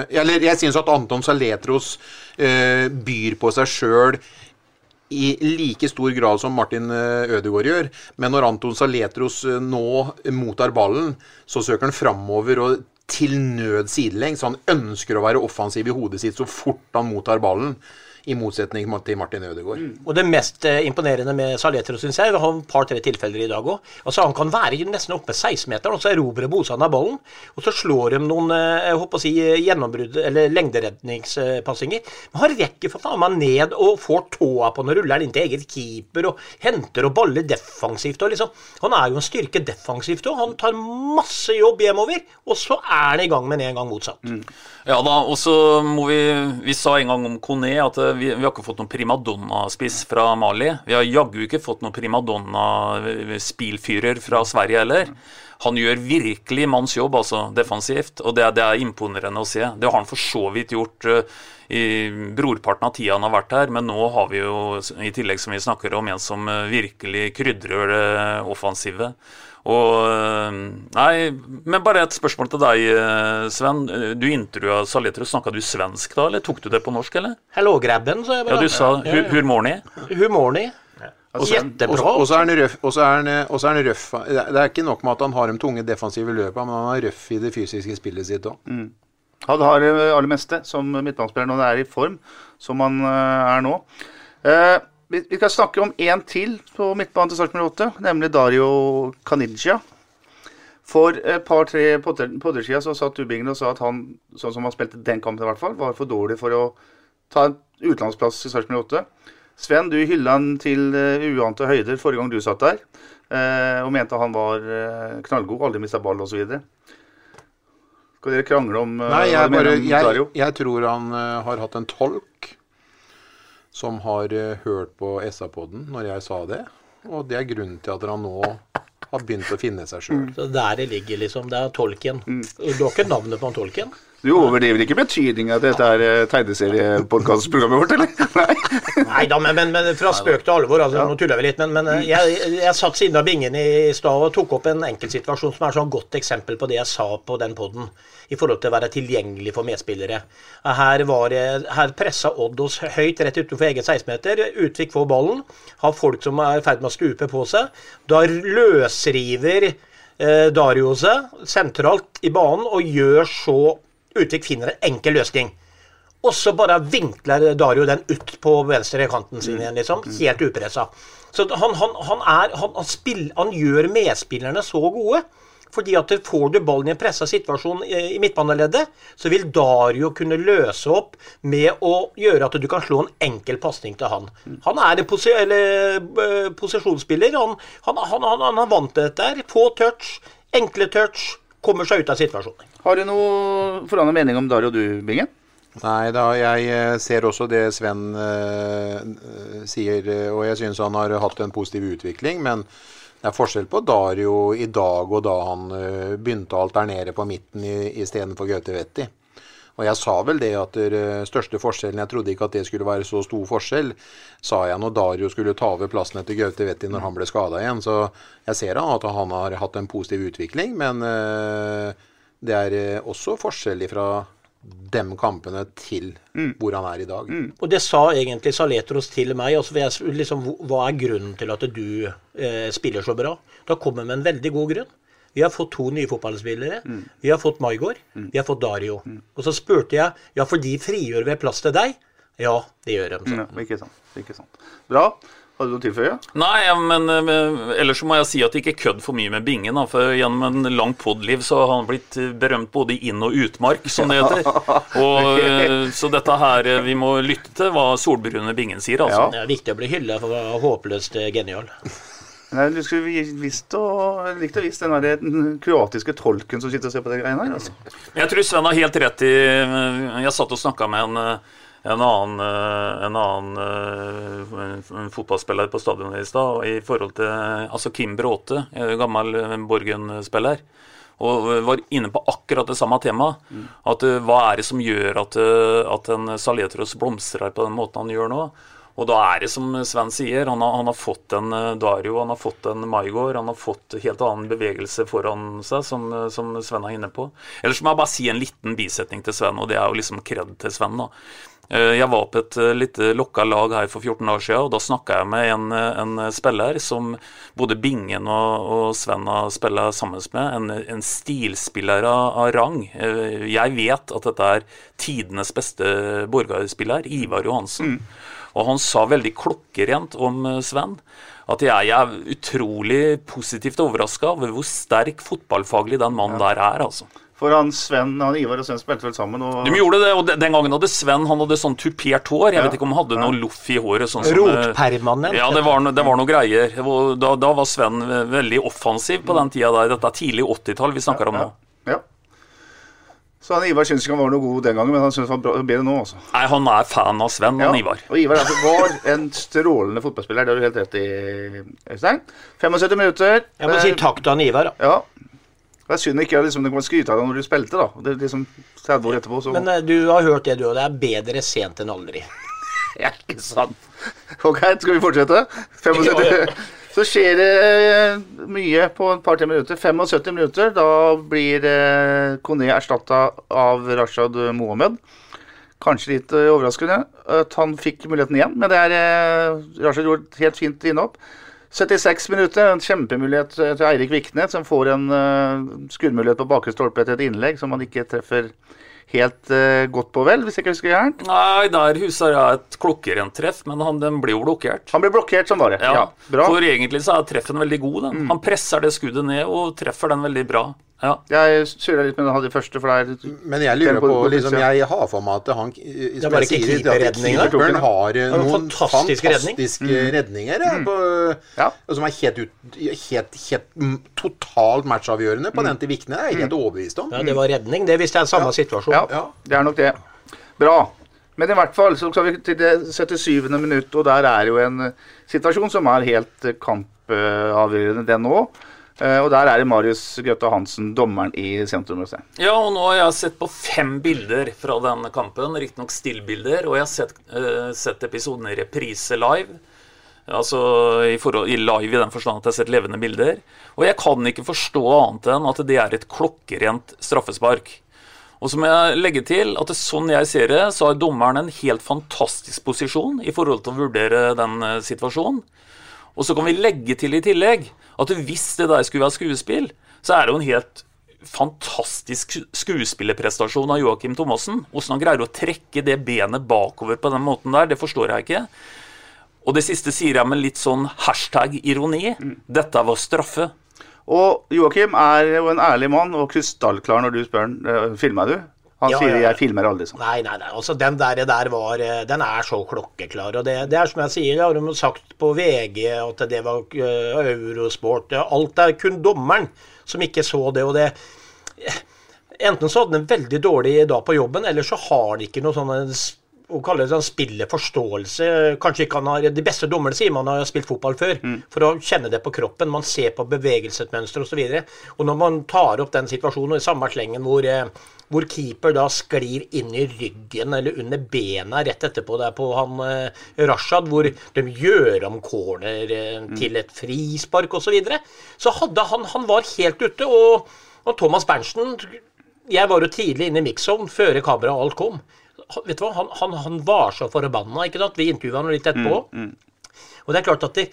Speaker 2: Eller jeg syns at Anton Saletros byr på seg sjøl i like stor grad som Martin Ødegaard gjør. Men når Anton Saletros nå mottar ballen, så søker han framover og til nød sidelengs. Han ønsker å være offensiv i hodet sitt så fort han mottar ballen i motsetning til Martin Ødegaard. Mm.
Speaker 3: Og det mest eh, imponerende med Saletro, syns jeg, vi har et par-tre tilfeller i dag òg. Altså, han kan være nesten oppe 16-meteren, og så erobrer Bosan av ballen. Og så slår de noen eh, jeg håper å si, gjennombrudd, eller lengderedningspassinger. Men han rekker for faen meg ned og får tåa på når ruller han inn til eget keeper og henter og baller defensivt. Og liksom, han er jo en styrke defensivt òg. Han tar masse jobb hjemover, og så er han i gang med en gang motsatt. Mm.
Speaker 4: Ja da, og så må vi Vi sa en gang om Kone at vi, vi har ikke fått noen primadonna-spiss fra Mali. Vi har jaggu ikke fått noen primadonna-spilfyrer fra Sverige heller. Han gjør virkelig manns jobb, altså, defensivt, og det, det, er imponerende å se. Det har han for så vidt gjort uh, i brorparten av tida han har vært her, men nå har vi jo, i tillegg som vi snakker om, en som uh, virkelig krydrer det offensive. Og Nei, men bare et spørsmål til deg, Sven. Du intervjua Saletro. Snakka du svensk da, eller tok du det på norsk, eller?
Speaker 3: Hello, grabben, sa jeg
Speaker 4: bare. Ja, du sa hu humorni?
Speaker 3: Humorni. Jettebra.
Speaker 2: Og så er han røff. Og så er han røff. Det er ikke nok med at han har de tunge defensive løpa, men han er røff i det fysiske spillet sitt òg.
Speaker 1: Mm. Han har det aller meste som midtbanespiller når det er i form, som han er nå. Eh, vi, vi skal snakke om én til på midtbanen til startnummer 8, nemlig Dario Caniggia. For et par-tre på siden så satt Ubingen og sa at han, sånn som han spilte den kampen i hvert fall, var for dårlig for å ta en utenlandsplass i startnummer 8. Sven, du hylla han til uh, uante høyder forrige gang du satt der, uh, og mente han var uh, knallgod, aldri mista ball osv. Skal dere krangle om
Speaker 2: Nei, jeg, bare, jeg, jeg, tror han har hatt en tolk som har hørt på SA-poden når jeg sa det. Og det er grunnen til at han nå har begynt å finne seg sjøl.
Speaker 3: Mm. Så der det ligger, liksom. Det er tolken. Mm. Du har ikke navnet på han tolken?
Speaker 1: Du overdriver ikke betydningen av dette er eh, tegneseriepodkastprogrammet vårt, eller? Nei.
Speaker 3: Da, men, men, men fra spøk til alvor. Altså, Nå tuller vi litt. Men, men eh, jeg, jeg satt siden av bingen i stad og tok opp en enkeltsituasjon som er sånn godt eksempel på det jeg sa på den poden. I forhold til å være tilgjengelig for medspillere. Her, var, her pressa Odd oss høyt rett utenfor egen 16-meter. Utvik får ballen. Har folk som er i ferd med å stupe på seg. Da løsriver eh, Dario seg sentralt i banen og gjør så Utvik finner en enkel løsning. Og så bare vinkler Dario den ut på venstre kanten sin igjen, liksom. Helt upressa. Så han, han, han, er, han, han, spill, han gjør medspillerne så gode. Fordi at får du ballen i en pressa situasjon i midtbaneleddet, så vil Dario kunne løse opp med å gjøre at du kan slå en enkel pasning til han. Han er en posi eller, posisjonsspiller. Han, han, han, han, han er vant til dette. her. Få touch, enkle touch, kommer seg ut av situasjonen.
Speaker 1: Har du noe forandret mening om Dario du, Bingen?
Speaker 2: Nei da, jeg eh, ser også det Sven eh, eh, sier, eh, og jeg syns han har hatt en positiv utvikling. Men det er forskjell på Dario i dag og da han eh, begynte å alternere på midten istedenfor Gaute Vetti. Og jeg sa vel det at den største forskjellen Jeg trodde ikke at det skulle være så stor forskjell, sa jeg når Dario skulle ta over plassen etter Gaute Vetti når han ble skada igjen. Så jeg ser at han har hatt en positiv utvikling, men eh, det er eh, også forskjell fra de kampene til hvor han er i dag.
Speaker 3: Og det sa egentlig Saletros til meg. Altså, liksom, hva er grunnen til at du eh, spiller så bra? Da kommer med en veldig god grunn. Vi har fått to nye fotballspillere. Vi har fått Maigård. Vi har fått Dario. Og så spurte jeg ja, for de frigjør ved plass til deg. Ja, det gjør de. Sånn.
Speaker 1: Ja, ikke sant. Ikke sant. Bra. Har du noe å tilføye?
Speaker 4: Nei, ja, men uh, ellers må jeg si at ikke kødd for mye med Bingen. Da, for gjennom en lang podliv så har han blitt berømt både i inn- og utmark, som det heter. Og, uh, så dette her eh, Vi må lytte til hva solbrune Bingen sier, altså.
Speaker 3: Det er viktig å bli hylla for å være håpløst genial.
Speaker 1: Nei, du skulle visst å, likt å visst den der den kroatiske tolken som sitter og ser på de greiene her. Altså.
Speaker 4: Jeg tror Sven har helt rett i Jeg satt og snakka med en, en annen, eh, en annen eh, en- fotballspiller på stadionet i stad, i forhold til altså Kim Bråte, gammel eh, Borgen-spiller. Og var inne på akkurat det samme temaet. At eh, Hva er det som gjør at, at en Saletros blomstrer på den måten han gjør nå? Og da er det som Sven sier, han har, han har fått en Dario, han har fått en Maigård, han har fått helt annen bevegelse foran seg, som, som Sven er inne på. Ellers må jeg bare si en liten bisetning til Sven, og det er jo liksom kred til Sven. da. Eh, Jeg var på et eh, lite lokka lag her for 14 år siden, og da snakka jeg med en, eh, en spiller som både Bingen og, og Sven har spilt sammen med. En, en stilspiller av, av rang. Eh, Jeg vet at dette er tidenes beste Borgar-spiller, Ivar Johansen. Og han sa veldig klokkerent om eh, Sven at jeg er utrolig positivt overraska over hvor sterk fotballfaglig den mannen der er. altså.
Speaker 1: For han Sven, han Ivar og Sven spilte vel sammen. Og...
Speaker 4: De gjorde det, og Den gangen hadde Sven han hadde sånn tupert hår. Jeg
Speaker 1: Ja.
Speaker 4: vet ikke om han hadde noe loff i håret. sånn eh,
Speaker 3: Rotpermanent.
Speaker 4: Ja, det var, no, det var noe greier. Da, da var Sven veldig offensiv på den tida der. Dette er tidlig 80-tall vi snakker om nå.
Speaker 1: Ja. Så han Ivar syns ikke han var noe god den gangen, men han syns han var bedre nå. altså.
Speaker 4: Nei, Han er fan av Sven, han Ivar.
Speaker 1: Og Ivar altså, var en strålende fotballspiller. Det har du helt rett i, Øystein. 75 minutter.
Speaker 3: Jeg må si takk til han Ivar. da.
Speaker 1: Ja. Det er synd ikke liksom, du kan skryte av deg når du spilte, da. Det er liksom 30 år etterpå, så
Speaker 3: Men eh, du har hørt det, du òg. Det er bedre sent enn aldri.
Speaker 1: Ja, ikke sant. Ok, skal vi fortsette? 75.
Speaker 3: Ja, ja.
Speaker 1: Så skjer det eh, mye på et par-tre minutter. 75 minutter. Da blir eh, Kone erstatta av Rashad Mohammed. Kanskje litt overraskende at han fikk muligheten igjen, men det er Rashad gjorde et helt fint innhopp. 76 minutter, en kjempemulighet eh, til Eirik Viknes, som får en uh, skuddmulighet på bakre stolpe etter et innlegg som han ikke treffer helt uh, godt på, vel, hvis jeg ikke husker gærent.
Speaker 4: Nei, der husker jeg et klokkerent treff, men han, den blir jo blokkert.
Speaker 1: Han blir blokkert, sånn var det.
Speaker 4: Ja,
Speaker 1: Ja, bra.
Speaker 4: For egentlig så er treffen veldig god. den. Han presser det skuddet ned og treffer den veldig bra. Ja.
Speaker 1: Jeg surra litt med han i første, for det er
Speaker 2: Men jeg lurer på, liksom, jeg har for meg at han
Speaker 3: Det
Speaker 2: som
Speaker 3: var ikke
Speaker 2: sier, at
Speaker 3: keeperredning,
Speaker 2: keeperen har eh,
Speaker 3: Det
Speaker 2: noen
Speaker 3: fantastisk redning.
Speaker 2: fantastiske redninger mm. på, som er helt, ut, helt, helt mm, totalt matchavgjørende på den til Vikne. er jeg helt overbevist om.
Speaker 3: Ja, Det var redning, det, visste jeg er samme situasjon.
Speaker 1: Ja, det er nok det. Bra. Men i hvert fall så skal vi til det 77. minutt, og der er jo en eh, situasjon som er helt eh, kampavgjørende, den òg. Eh, og der er det Marius Grøtta Hansen, dommeren i sentrum.
Speaker 4: Ja, og nå har jeg sett på fem bilder fra den kampen, riktignok stillbilder, og jeg har sett, uh, sett episoden i reprise live. Altså i, forhold, i live i den forstand at jeg har sett levende bilder. Og jeg kan ikke forstå annet enn at det er et klokkerent straffespark. Og så må jeg legge til at sånn jeg ser det, så har dommeren en helt fantastisk posisjon i forhold til å vurdere den eh, situasjonen. Og så kan vi legge til i tillegg at hvis det der skulle være skuespill, så er det jo en helt fantastisk skuespillerprestasjon av Joakim Thomassen. Hvordan han greier å trekke det benet bakover på den måten der, det forstår jeg ikke. Og det siste sier jeg med litt sånn hashtag ironi. Dette var straffe.
Speaker 1: Og Joakim er jo en ærlig mann og krystallklar når du spør han uh, filmer du. Han
Speaker 3: Ja,
Speaker 1: sier
Speaker 3: ja.
Speaker 1: 'jeg filmer aldri'. sånn.
Speaker 3: Nei, nei, nei. Altså, den der, der var eh, Den er så klokkeklar. Og det, det er som jeg sier, det har de sagt på VG at det var uh, Eurosport Alt er kun dommeren som ikke så det. Og det Enten så hadde han en veldig dårlig dag på jobben, eller så har de ikke noe sånn eh, å kalle det sånn spilleforståelse. Kanskje ikke han har De beste dommerne sier man har spilt fotball før, for å kjenne det på kroppen. Man ser på bevegelsesmønster osv. Og, og når man tar opp den situasjonen, og i samme slengen hvor, eh, hvor keeper da sklir inn i ryggen eller under bena rett etterpå der på han eh, Rashad, hvor de gjør om corner eh, til et frispark osv., så, videre, så hadde han Han var helt ute. Og, og Thomas Berntsen Jeg var jo tidlig inne i mix-zone før kameraet alt kom. Vet du hva, han, han, han var så forbanna. ikke sant? Vi intervjua han litt etterpå. Og det er klart at det,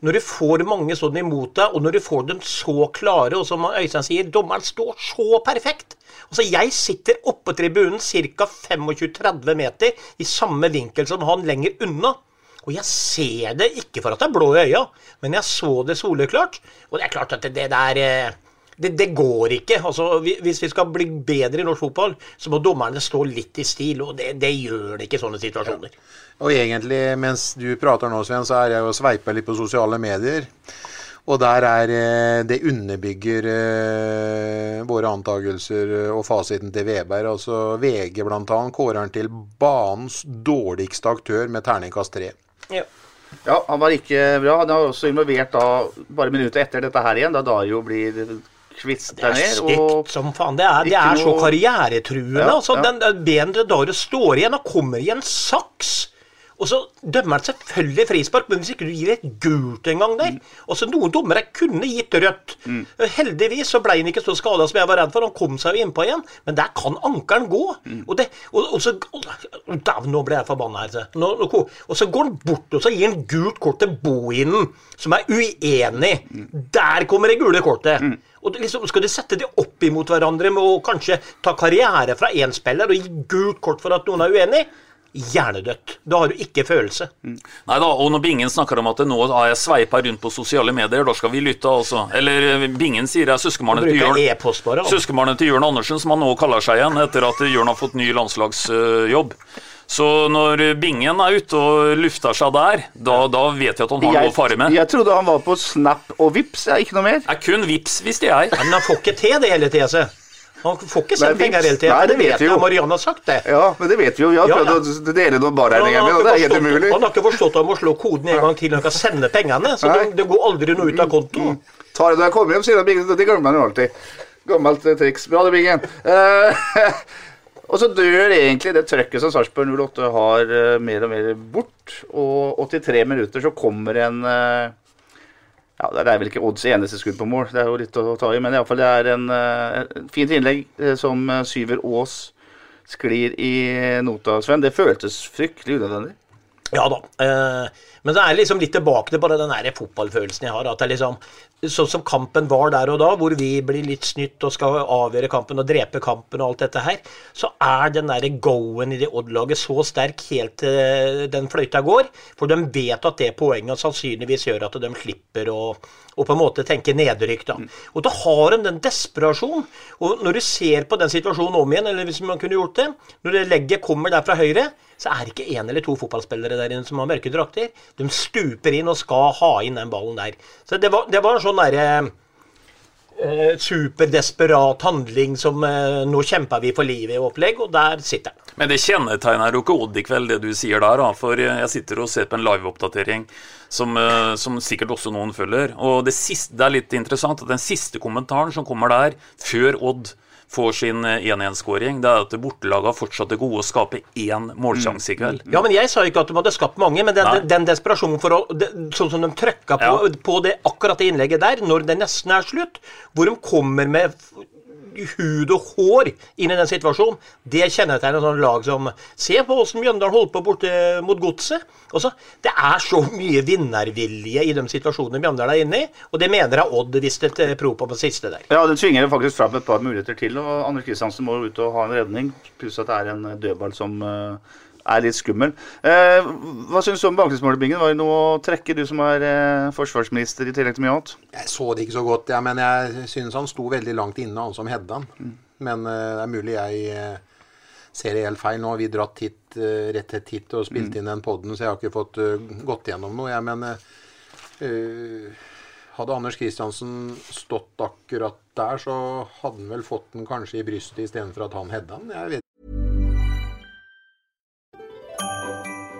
Speaker 3: når du får mange sånne imot deg, og når du får dem så klare, og som Øystein sier, dommeren står så perfekt Altså, Jeg sitter oppå tribunen ca. 25-30 meter i samme vinkel som han lenger unna. Og jeg ser det ikke for at det er blå i øya, men jeg så det soleklart. Og det er klart at det, det der eh, det, det går ikke. Altså, Hvis vi skal bli bedre i norsk fotball, så må dommerne stå litt i stil, og det, det gjør det ikke i sånne situasjoner.
Speaker 2: Og egentlig, mens du prater nå, Sven, så er jeg og sveiper litt på sosiale medier. Og der er eh, Det underbygger eh, våre antakelser eh, og fasiten til Veberg. Altså VG bl.a. kårer han til banens dårligste aktør med terningkast tre.
Speaker 3: Ja.
Speaker 1: Ja, han var ikke bra. Han er også involvert da, bare minutter etter dette her igjen, da Dario blir kvist
Speaker 3: Det er stygt som faen. Det er, det er så
Speaker 1: noe-
Speaker 3: karrieretruende.
Speaker 1: Ja,
Speaker 3: altså,
Speaker 1: ja.
Speaker 3: den, bedre dagen står igjen og kommer i en saks. Og så dømmer han selvfølgelig frispark, men hvis ikke du gir et gult en gang der Altså, Noen dommere kunne gitt rødt. Heldigvis så ble han ikke så skada som jeg var redd for. Han kom seg jo innpå igjen, men der kan ankelen gå. Og, det, og, og så Dæven, nå ble jeg forbanna her. Nå, nå, og så går han bort og så gir han gult kort til Bohinen, som er uenig. Der kommer det gule kortet. Og liksom, Skal du sette det opp imot hverandre med å kanskje ta karriere fra én spiller og gi gult kort for at noen er uenig? Hjernedødt. Da har du ikke følelse.
Speaker 4: Nei da, og når Bingen snakker om at nå har jeg sveipa rundt på sosiale medier, da skal vi lytte, altså. Eller eh, Bingen sier jeg søskenbarnet til Jørn
Speaker 3: bare. altså.
Speaker 4: Søskenbarnet til Jørn Andersen, som han nå kaller seg igjen etter at Jørn har fått ny landslagsjobb. Så når Bingen er ute og lufter seg der, da, da vet jeg at han har noe å fare med.
Speaker 1: jeg trodde han var på Snap og Vips, ja, ikke noe mer.
Speaker 4: Er kun vips, visste jeg.
Speaker 3: Men han får ikke til det hele tida, se. Han får ikke sendt penger hele tida.
Speaker 1: Det
Speaker 3: Det vet
Speaker 1: vet vi jo.
Speaker 3: jeg. Marianne har sagt det.
Speaker 1: Ja, men det vet vi jo. Vi har
Speaker 3: Ja,
Speaker 1: prøvd å dele noen barregninger med, og det er helt umulig.
Speaker 3: han har ikke forstått at han må slå koden en gang til når han kan sende pengene. Så det, det går aldri noe ut av kontoen.
Speaker 1: Tar det når jeg kommer hjem, sier han Bingen. Det glemmer man jo alltid. Gammelt eh, triks. Bra det, Bingen. Eh, og så dør egentlig det trøkket som Sarpsborg 08 har eh, mer og mer bort. Og 83 minutter så kommer en eh, ja, Det er vel ikke Odds eneste skudd på mål, det er jo litt å ta i, men iallfall det er en, eh, fint innlegg som Syver Aas sklir i nota, Sven. Det føltes fryktelig unødvendig.
Speaker 3: Ja da. Eh, men det er liksom litt tilbake til bare den der fotballfølelsen jeg har. At det er liksom Sånn som kampen var der og da, hvor vi blir litt snytt og skal avgjøre kampen og drepe kampen og alt dette her, så er den der go-en i det Odd-laget så sterk helt til den fløyta går. For de vet at det poenget sannsynligvis gjør at de slipper å og på en måte tenke nedrykk. da. Og da har de den desperasjonen. Og når du ser på den situasjonen om igjen, eller hvis man kunne gjort det, når det legget kommer der fra høyre, så er det ikke én eller to fotballspillere der inne som har mørke drakter. De stuper inn og skal ha inn den ballen der. Så det var, det var en sånn derre eh, superdesperat handling som eh, nå kjemper vi for livet-opplegg, og der sitter han.
Speaker 4: Men det kjennetegner jo ikke Odd kveld, det du sier der. da, For jeg sitter og ser på en liveoppdatering som, eh, som sikkert også noen følger. Og det, siste, det er litt interessant at den siste kommentaren som kommer der, før Odd får sin eh, 1-1-skåring, det er at bortelaget har fortsatt det gode å skape én målsjanse i kveld.
Speaker 3: Ja, men Jeg sa ikke at de hadde skapt mange, men den, den, den desperasjonen for å det, Sånn som de trykka på,
Speaker 4: Ja.
Speaker 3: på det, akkurat det innlegget der, når det nesten er slutt, hvor de kommer med hud og hår inn i den situasjonen, det kjennetegner sånn lag som Se på åssen Mjøndalen holdt på borte mot Godset. Det er så mye vinnervilje i de situasjonene Mjøndalen er inne i, og det mener jeg Odd viste et prov på på siste der.
Speaker 1: Ja, det tvinger faktisk fram et par muligheter til. og Anders Kristiansen må ut og ha en redning. Pluss at det er en dødball som eh, er litt skummel. Eh, hva syns du om baklengsmålbingen? Var det noe å trekke, du som er eh, forsvarsminister i tillegg til mye annet?
Speaker 2: Jeg så det ikke så godt, ja, men jeg synes han sto veldig langt inne, han som hedda han. Men eh, det er mulig jeg eh, ser det helt feil. Nå har vi dratt hit, eh, rett hit, og spilt inn den podden, så jeg har ikke fått uh, gått gjennom noe. Jeg, men eh, eh, hadde Anders Kristiansen stått akkurat der, så hadde han vel fått den kanskje i brystet istedenfor at han hedda den. Jeg vet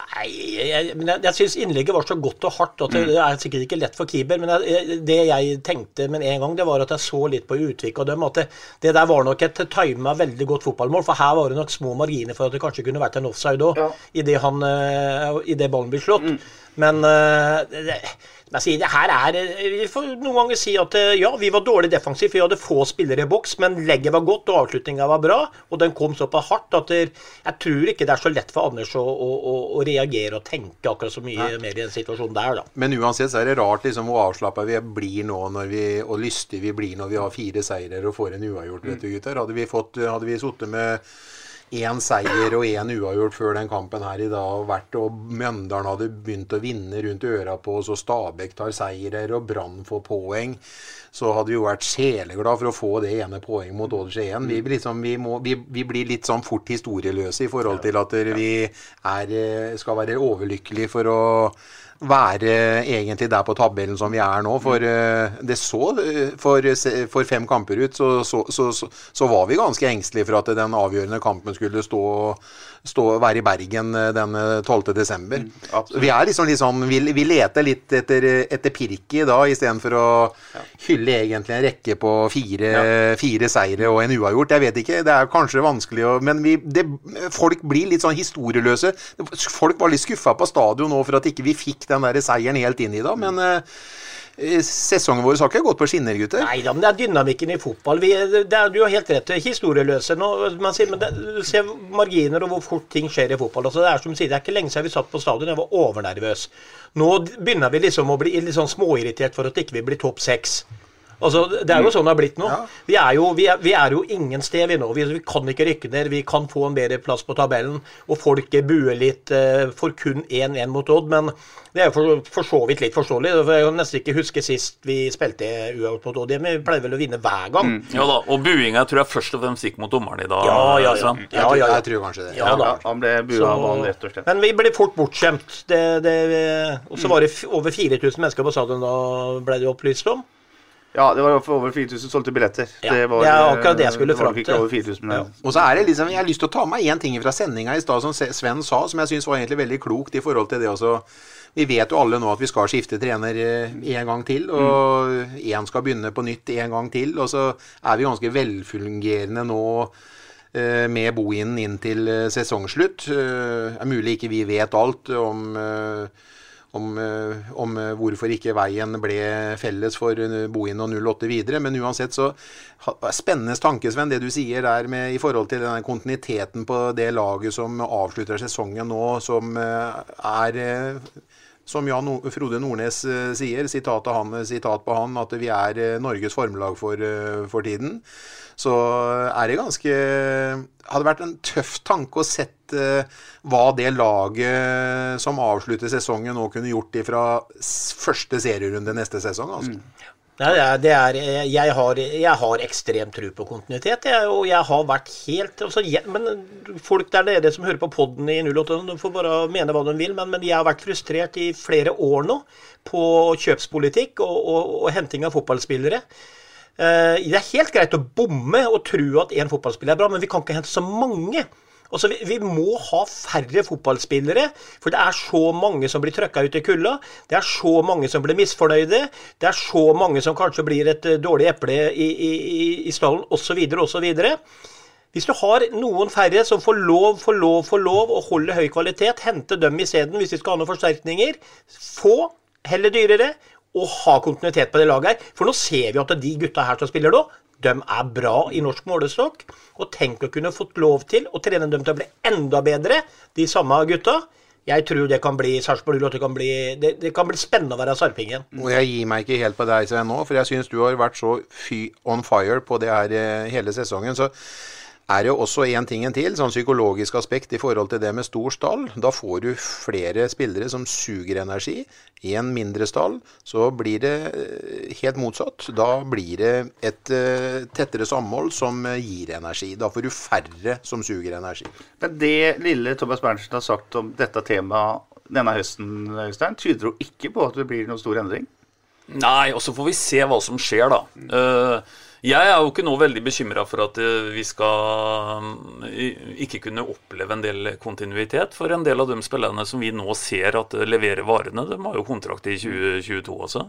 Speaker 3: Nei, jeg, men jeg, jeg syns innlegget var så godt og hardt at det, det er sikkert ikke lett for keeper. Men jeg, det jeg tenkte med en gang, det var at jeg så litt på Utvik og dem at det, det der var nok et tima veldig godt fotballmål. For her var det nok små marginer for at det kanskje kunne vært en offside òg, idet i det ballen blir slått. Men eh, det, jeg det her er eh, Vi får noen ganger si at eh, ja, vi var dårlig defensivt, vi hadde få spillere i boks, men legget var godt, og avslutninga var bra. Og den kom såpass hardt at jeg tror ikke det er så lett for Anders å, å, å, å reagere og tenke akkurat så mye
Speaker 2: Nei.
Speaker 3: mer i den situasjonen der, da.
Speaker 2: Men uansett så er det rart liksom hvor avslappa vi blir nå når vi, og lystige vi blir når vi har fire seirer og får en uavgjort. vet du gutter. Hadde vi, fått, hadde vi sittet med én seier og én uavgjort før den kampen her i dag, har vært, og Mjøndalen hadde begynt å vinne rundt øra på oss, og Stabæk tar seirer, og Brann får poeng, så hadde vi jo vært sjeleglad for å få det ene poenget mot Odd Skien. Vi, liksom, vi, må- vi, vi blir litt sånn fort historieløse i forhold til at vi er, eh, skal være overlykkelige for å være egentlig der på tabellen som vi er nå. For eh, det så eh, for, for fem kamper ut, så, så, så, så, så var vi ganske engstelige for at den avgjørende kampen skulle stå, stå være i Bergen eh, den eh, 12. desember. vi er liksom sånn, vi, vi leter litt etter, etter pirket da, istedenfor å hylle egentlig en rekke på fire, fire seire og en uavgjort. Jeg vet ikke, det er kanskje vanskelig å Men vi, det, folk blir litt sånn historieløse. Folk var litt skuffa på stadion nå for at ikke vi fikk den der seieren helt inn i da, men eh, sesongen vår har ikke gått på skinner, gutter.
Speaker 3: Nei da, men det er dynamikken i fotball. Vi, det er, du har helt rett. Historieløse. Nå, man sier, men det, ser marginer og hvor fort ting skjer i fotball. Altså, det er som sier, det er ikke lenge siden vi satt på stadion. Jeg var overnervøs. Nå begynner vi liksom å bli litt sånn småirritert for at ikke vi blir topp seks. Altså, Det er jo sånn det har blitt nå. Vi, er jo, vi, er, vi er jo ingen sted vi nå. Vi, vi kan ikke rykke ned. Vi kan få en bedre plass på tabellen. Og folk buer litt uh, for kun 1-1 mot Odd. Men det er jo for, for så vidt litt forståelig. For Jeg kan nesten ikke huske sist vi spilte uavgjort mot Odd. Vi pleier vel å vinne hver gang.
Speaker 4: Ja da, og buinga tror jeg først og fremst gikk mot dommeren i dag.
Speaker 3: Ja, ja, ja. Ja, ja, ja.
Speaker 2: Jeg tror kanskje det.
Speaker 3: Ja, da.
Speaker 1: Han ble bua av banen, rett og slett.
Speaker 3: Men vi ble fort bortskjemt. Det, det, og så var det f- over 4000 mennesker på stadion, da ble det opplyst om.
Speaker 1: Ja, det var over 4000 solgte billetter.
Speaker 3: Ja,
Speaker 1: det, var,
Speaker 3: det er akkurat det jeg skulle fram til.
Speaker 1: over 4000, men
Speaker 2: Og så er det liksom, Jeg har lyst til å ta med én ting fra sendinga i stad som Sven sa, som jeg syns var egentlig veldig klokt i forhold til det også. Vi vet jo alle nå at vi skal skifte trener én gang til, og én skal begynne på nytt en gang til. Og så er vi ganske velfungerende nå eh, med boinen inn til eh, sesongslutt. Eh, Det er mulig ikke vi vet alt om eh, om, eh, om eh, hvorfor ikke veien ble felles for Boin Bohin og 08 videre. Men uansett så Spennende tanke, Sven, det du sier der med, i forhold til denne kontinuiteten på det laget som avslutter sesongen nå, som eh, er eh, som Jan Frode Nordnes eh, sier, sitat, han, sitat på han, at vi er eh, Norges formelag for, eh, for tiden, så er det ganske Hadde vært en tøff tanke å sett eh, hva det laget som avslutter sesongen nå kunne gjort ifra første serierunde neste sesong. altså.
Speaker 3: Nei, er, jeg, har, jeg har ekstremt tro på kontinuitet. Jeg, og jeg har vært helt altså, jeg, men Folk der nede som hører på poden i 08, de får bare mene hva de vil, men, men jeg har vært frustrert i flere år nå på kjøpspolitikk og, og, og henting av fotballspillere. Eh, det er helt greit å bomme og tro at én fotballspiller er bra, men vi kan ikke hente så mange. Altså, vi, vi må ha færre fotballspillere, for det er så mange som blir trøkka ut i kulda. Det er så mange som blir misfornøyde. Det er så mange som kanskje blir et eh, dårlig eple i, i, i, i stallen, osv., osv. Hvis du har noen færre som får lov, får lov, får lov å holde høy kvalitet, hente dem isteden hvis vi skal ha noen forsterkninger. Få, heller dyrere, og ha kontinuitet på det laget her. For nå ser vi at de gutta her som spiller nå, de er bra i norsk målestokk. Og tenk å kunne fått lov til å trene dem til å bli enda bedre, de samme gutta. Jeg tror det kan bli Sarpsborg 08 kan det, det kan bli spennende å være sarpingen.
Speaker 2: Og jeg gir meg ikke helt på deg, Svein, nå, for jeg syns du har vært så fy on fire på det her eh, hele sesongen. Så er jo også en ting en til, sånn psykologisk aspekt i forhold til det med stor stall. Da får du flere spillere som suger energi. I en mindre stall så blir det eh, helt motsatt. Da blir det et eh, tettere samhold som eh, gir energi. Da får du færre som suger energi.
Speaker 1: Men det lille Thomas Berntsen har sagt om dette temaet denne høsten, Øystein, tyder jo ikke på at det blir noen stor endring?
Speaker 4: Nei, og så får vi se hva som skjer, da. Eh, jeg er jo ikke nå veldig bekymra for at eh, vi skal mm, ikke kunne oppleve en del kontinuitet. For en del av de spillerne som vi nå ser at eh, leverer varene, de har jo kontrakt i 2022 også.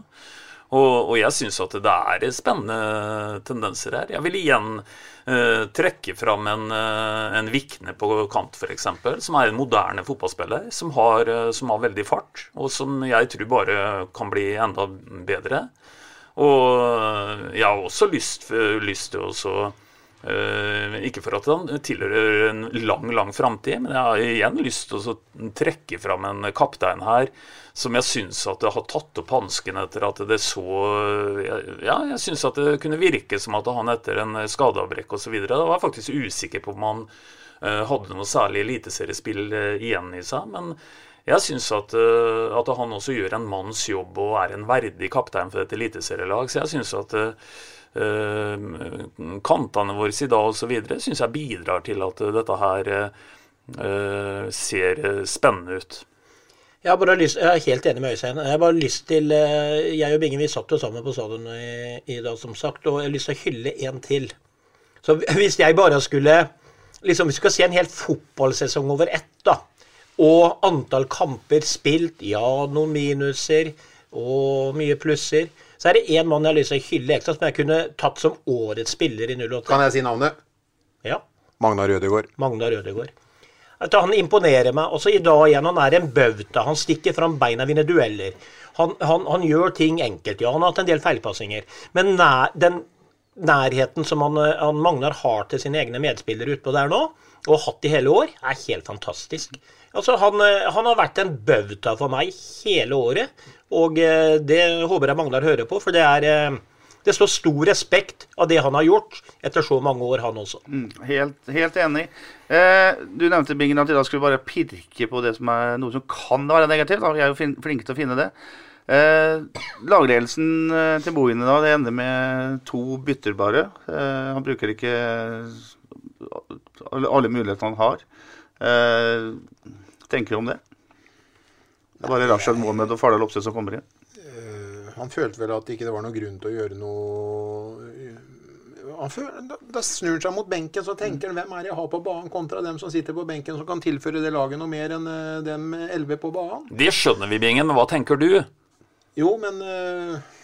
Speaker 4: Og, og jeg syns at det er spennende tendenser her. Jeg vil igjen eh, trekke fram en, eh, en Vikne på kant, f.eks., som er en moderne fotballspiller. Som har, som har veldig fart, og som jeg tror bare kan bli enda bedre. Og jeg har også lyst, lyst til å så, eh, Ikke for at han tilhører en lang, lang framtid, men jeg har igjen lyst til å trekke fram en kaptein her som jeg syns at det har tatt opp hansken etter at det så Ja, jeg syns at det kunne virke som at han etter en skadeavbrekk osv. Da var jeg faktisk usikker på om han eh, hadde noe særlig eliteseriespill eh, igjen i seg. Men jeg syns at, eh, at han også gjør en manns jobb og er en verdig kaptein for et eliteserielag. Så jeg syns at uh, kantene våre i dag osv. syns jeg bidrar til at dette her uh, ser spennende ut.
Speaker 3: Jeg, har bare lyst, jeg er helt enig med Øystein. Jeg har bare lyst til Jeg og Bingen vi satt jo sammen på stadion i, i dag, som sagt, og jeg har lyst til å hylle en til. Så hvis jeg bare skulle liksom Hvis vi skal se en hel fotballsesong over ett, da, og antall kamper spilt, ja, noen minuser og mye plusser, så er det én mann jeg har lyst til å hylle ekstra, som jeg kunne tatt som årets spiller i 08.
Speaker 2: Kan jeg si navnet?
Speaker 3: Ja.
Speaker 2: Magnar Rødegård.
Speaker 3: Magnar Rødegård. At han imponerer meg. Også i dag igjen. Han er en bauta. Han stikker fram beina, vinner dueller. Han, han, han gjør ting enkelt. Ja, han har hatt en del feilpassinger. Men nær, den nærheten som han, han Magnar har til sine egne medspillere utpå der nå, og har hatt i hele år, er helt fantastisk. Altså, han, han har vært en bauta for meg hele året, og eh, det håper jeg Magnar hører på, for det er eh, det står stor respekt av det han har gjort etter så mange år, han også.
Speaker 1: Mm, helt, helt enig. Eh, du nevnte Bingen at i dag skulle vi bare pirke på det som er noe som kan være negativt. Vi er jo flinke til å finne det. Eh, lagledelsen eh, til Boine da, det ender med to bytter bare. Eh, han bruker ikke alle mulighetene han har. Eh, tenker du om det? Det er bare Rashad Mohammed og Fardal Opseth som kommer inn.
Speaker 2: Han følte vel at ikke det var noen grunn til å gjøre noe han føler, da, da snur han seg mot benken, så tenker han hvem er det jeg har på banen, kontra dem som sitter på benken som kan tilføre det laget noe mer enn eh, dem elleve på banen.
Speaker 4: Det skjønner vi, Bingen, men hva tenker du?
Speaker 2: Jo, men eh,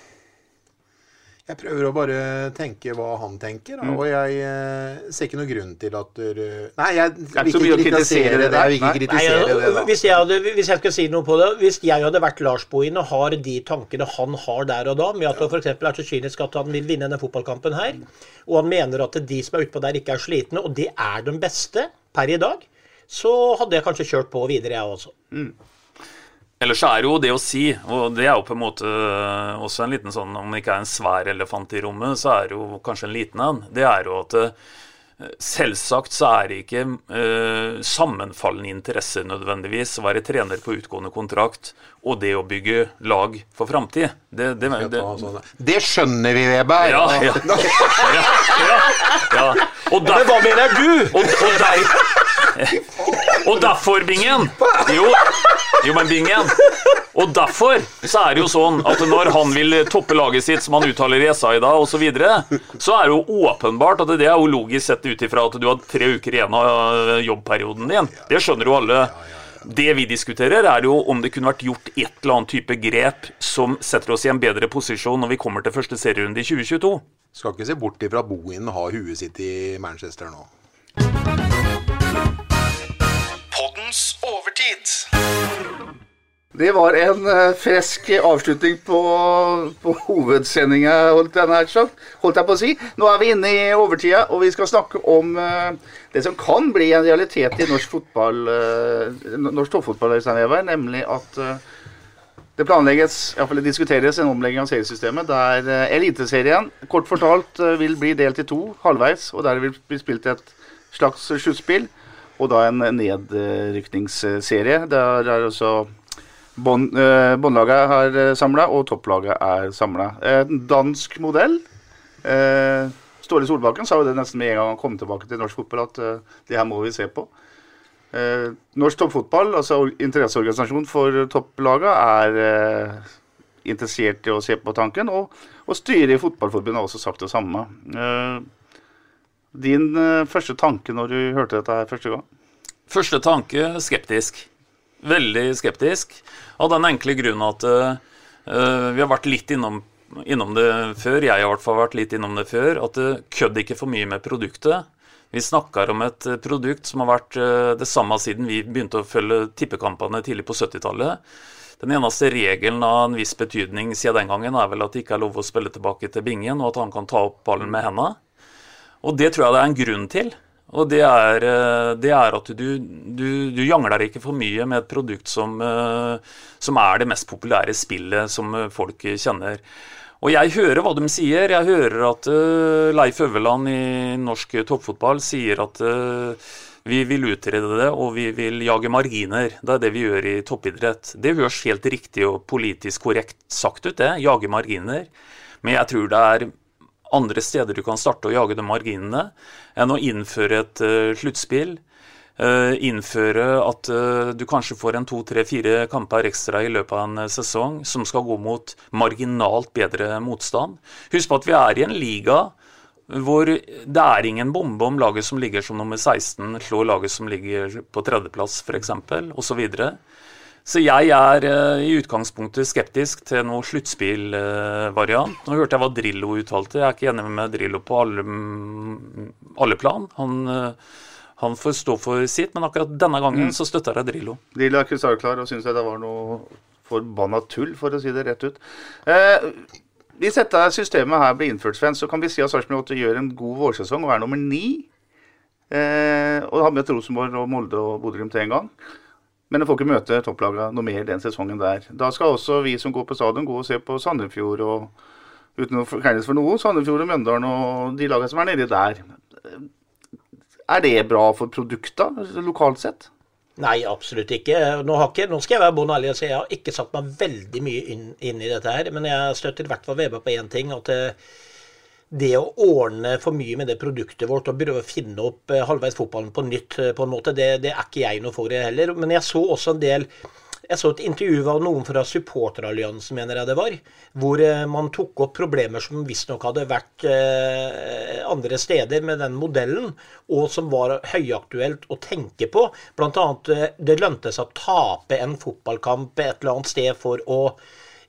Speaker 2: jeg prøver å bare tenke hva han tenker, da,
Speaker 1: Mm.
Speaker 2: og jeg eh, ser ikke noen grunn til at du Nei, jeg vil
Speaker 1: ikke kritisere
Speaker 2: kritisere det.
Speaker 1: det.
Speaker 2: Jeg vil ikke
Speaker 1: Nei.
Speaker 2: kritisere
Speaker 3: Nei,
Speaker 2: det, da.
Speaker 3: hvis, jeg hadde, hvis jeg skal si noe på det Hvis jeg hadde vært Lars Bohin og har de tankene han har der og da, med at han f.eks. er så kynisk at han vil vinne denne fotballkampen her, og han mener at de som er utpå der, ikke er slitne, og det er de beste per i dag, så hadde jeg kanskje kjørt på videre, jeg også.
Speaker 4: Ellers så er jo det å si, og det er jo på en måte også en liten sånn Om det ikke er en svær elefant i rommet, så er det jo kanskje en liten en. Det er jo at eh, Selvsagt så er det ikke uh, sammenfallende interesser nødvendigvis å være trener på utgående kontrakt og det å bygge lag for framtid. Det, det, det,
Speaker 2: Det skjønner vi, Weber.
Speaker 4: ja, ja, ja, ja, ja. Og
Speaker 3: Men hva mener du?
Speaker 4: Og, og, der, og derfor, Bingen jo, jo, men Bingen Og derfor så er det jo sånn at når han vil toppe laget sitt, som han uttaler i SA i dag, osv., så, videre, så er det jo åpenbart at det er jo logisk sett ut ifra at du har tre uker igjen av jobbperioden din. Det skjønner jo alle. Det vi diskuterer, er jo om det kunne vært gjort et eller annet type grep som setter oss i en bedre posisjon når vi kommer til første serierunde i 2022.
Speaker 2: Skal ikke se bort ifra Bohin har huet sitt i Manchester nå.
Speaker 1: Det var en frisk fresk avslutning på, på hovedsendinga, holdt. Holdt jeg på å si. Nå er vi inne i overtida, og vi skal snakke om eh, det som kan bli en realitet i norsk fotball, eh, norsk toppfotball, nemlig at eh, det planlegges, i hvert fall det diskuteres, en omlegging av seriesystemet der eh, Eliteserien kort fortalt eh, vil bli delt i to halvveis, og der vil bli spilt et slags sluttspill, og da en nedrykningsserie. Der er også eh, båndlaget er samla, og topplaget er samla. En dansk modell. Eh, Ståle Solbakken sa jo det nesten med en gang han kom tilbake til norsk fotball, at eh, det her må vi se på. Eh, norsk toppfotball, altså interesseorganisasjon for topplaga, er eh, interessert i å se på tanken, og, og styret i Fotballforbundet har også sagt det samme. Eh, din eh, første tanke når du hørte dette her første gang?
Speaker 4: Første tanke skeptisk. Veldig skeptisk. Av den enkle grunn at eh, vi har vært litt innom, innom det før. Jeg har i hvert fall vært litt innom det før. At det kødd ikke for mye med produktet. Vi snakker om et produkt som har vært uh, det samme siden vi begynte å følge tippekampene tidlig på 70-tallet. Den eneste regelen av en viss betydning siden den gangen er vel at det ikke er lov å spille tilbake til bingen, og at han kan ta opp ballen med hendene. Og det tror jeg det er en grunn til. Og det er, eh, det er at du, du, du jangler ikke for mye med et produkt som, eh, som er det mest populære spillet som eh, folk kjenner. Og jeg hører hva de sier. Jeg hører at Leif Øverland i norsk toppfotball sier at vi vil utrede det, og vi vil jage marginer. Det er det vi gjør i toppidrett. Det høres helt riktig og politisk korrekt sagt ut, det. Jage marginer. Men jeg tror det er andre steder du kan starte å jage de marginene, enn å innføre et uh, sluttspill. eh, innføre at eh, du kanskje får en to, tre, fire kamper ekstra i løpet av en eh, sesong som skal gå mot marginalt bedre motstand. Husk på at vi er i en liga hvor det er ingen bombe om laget som ligger som nummer 16 slår laget som ligger på tredjeplass f.eks., osv. Så jeg er eh, i utgangspunktet skeptisk til noe sluttspillvariant. Nå hørte jeg hva Drillo uttalte. Jeg er ikke enig med Drillo på alle, mm, alle plan. Han, eh, han får stå for sitt, men akkurat denne gangen
Speaker 1: Mm.
Speaker 4: så støtter jeg Drillo.
Speaker 1: Drillo er krystallklar og syns det var noe forbanna tull, for å si det rett ut. Eh, hvis dette systemet her blir innført, Sven, så kan vi si at Sarpsborg 8 gjør en god vårsesong og er nummer ni. Eh, og har med Rosenborg og Molde og Bodø-Glimt én gang. Men de får ikke møte topplaga noe mer den sesongen der. Da skal også vi som går på stadion, gå og se på Sandefjord og uten å forkleines for noe, Sandefjord og Mjøndalen og de lagene som er nedi der. Er det bra for produkta lokalt sett?
Speaker 3: Nei, absolutt ikke. Nå, ikke. nå skal jeg være bonde ærlig og si jeg har ikke satt meg veldig mye inn, inn i dette her. Men jeg støtter i hvert fall veber på én ting. At det, å ordne for mye med det produktet vårt og prøve å finne opp eh, halvveis fotballen på nytt, eh, på en måte, det, det er ikke jeg noe for det heller. Men jeg så også en del jeg så et intervju av noen fra supporteralliansen, mener jeg det var, hvor eh, man tok opp problemer som visstnok hadde vært andre steder med den modellen, og som var høyaktuelt å tenke på. Eh, det lønte seg å tape en fotballkamp et eller annet sted for å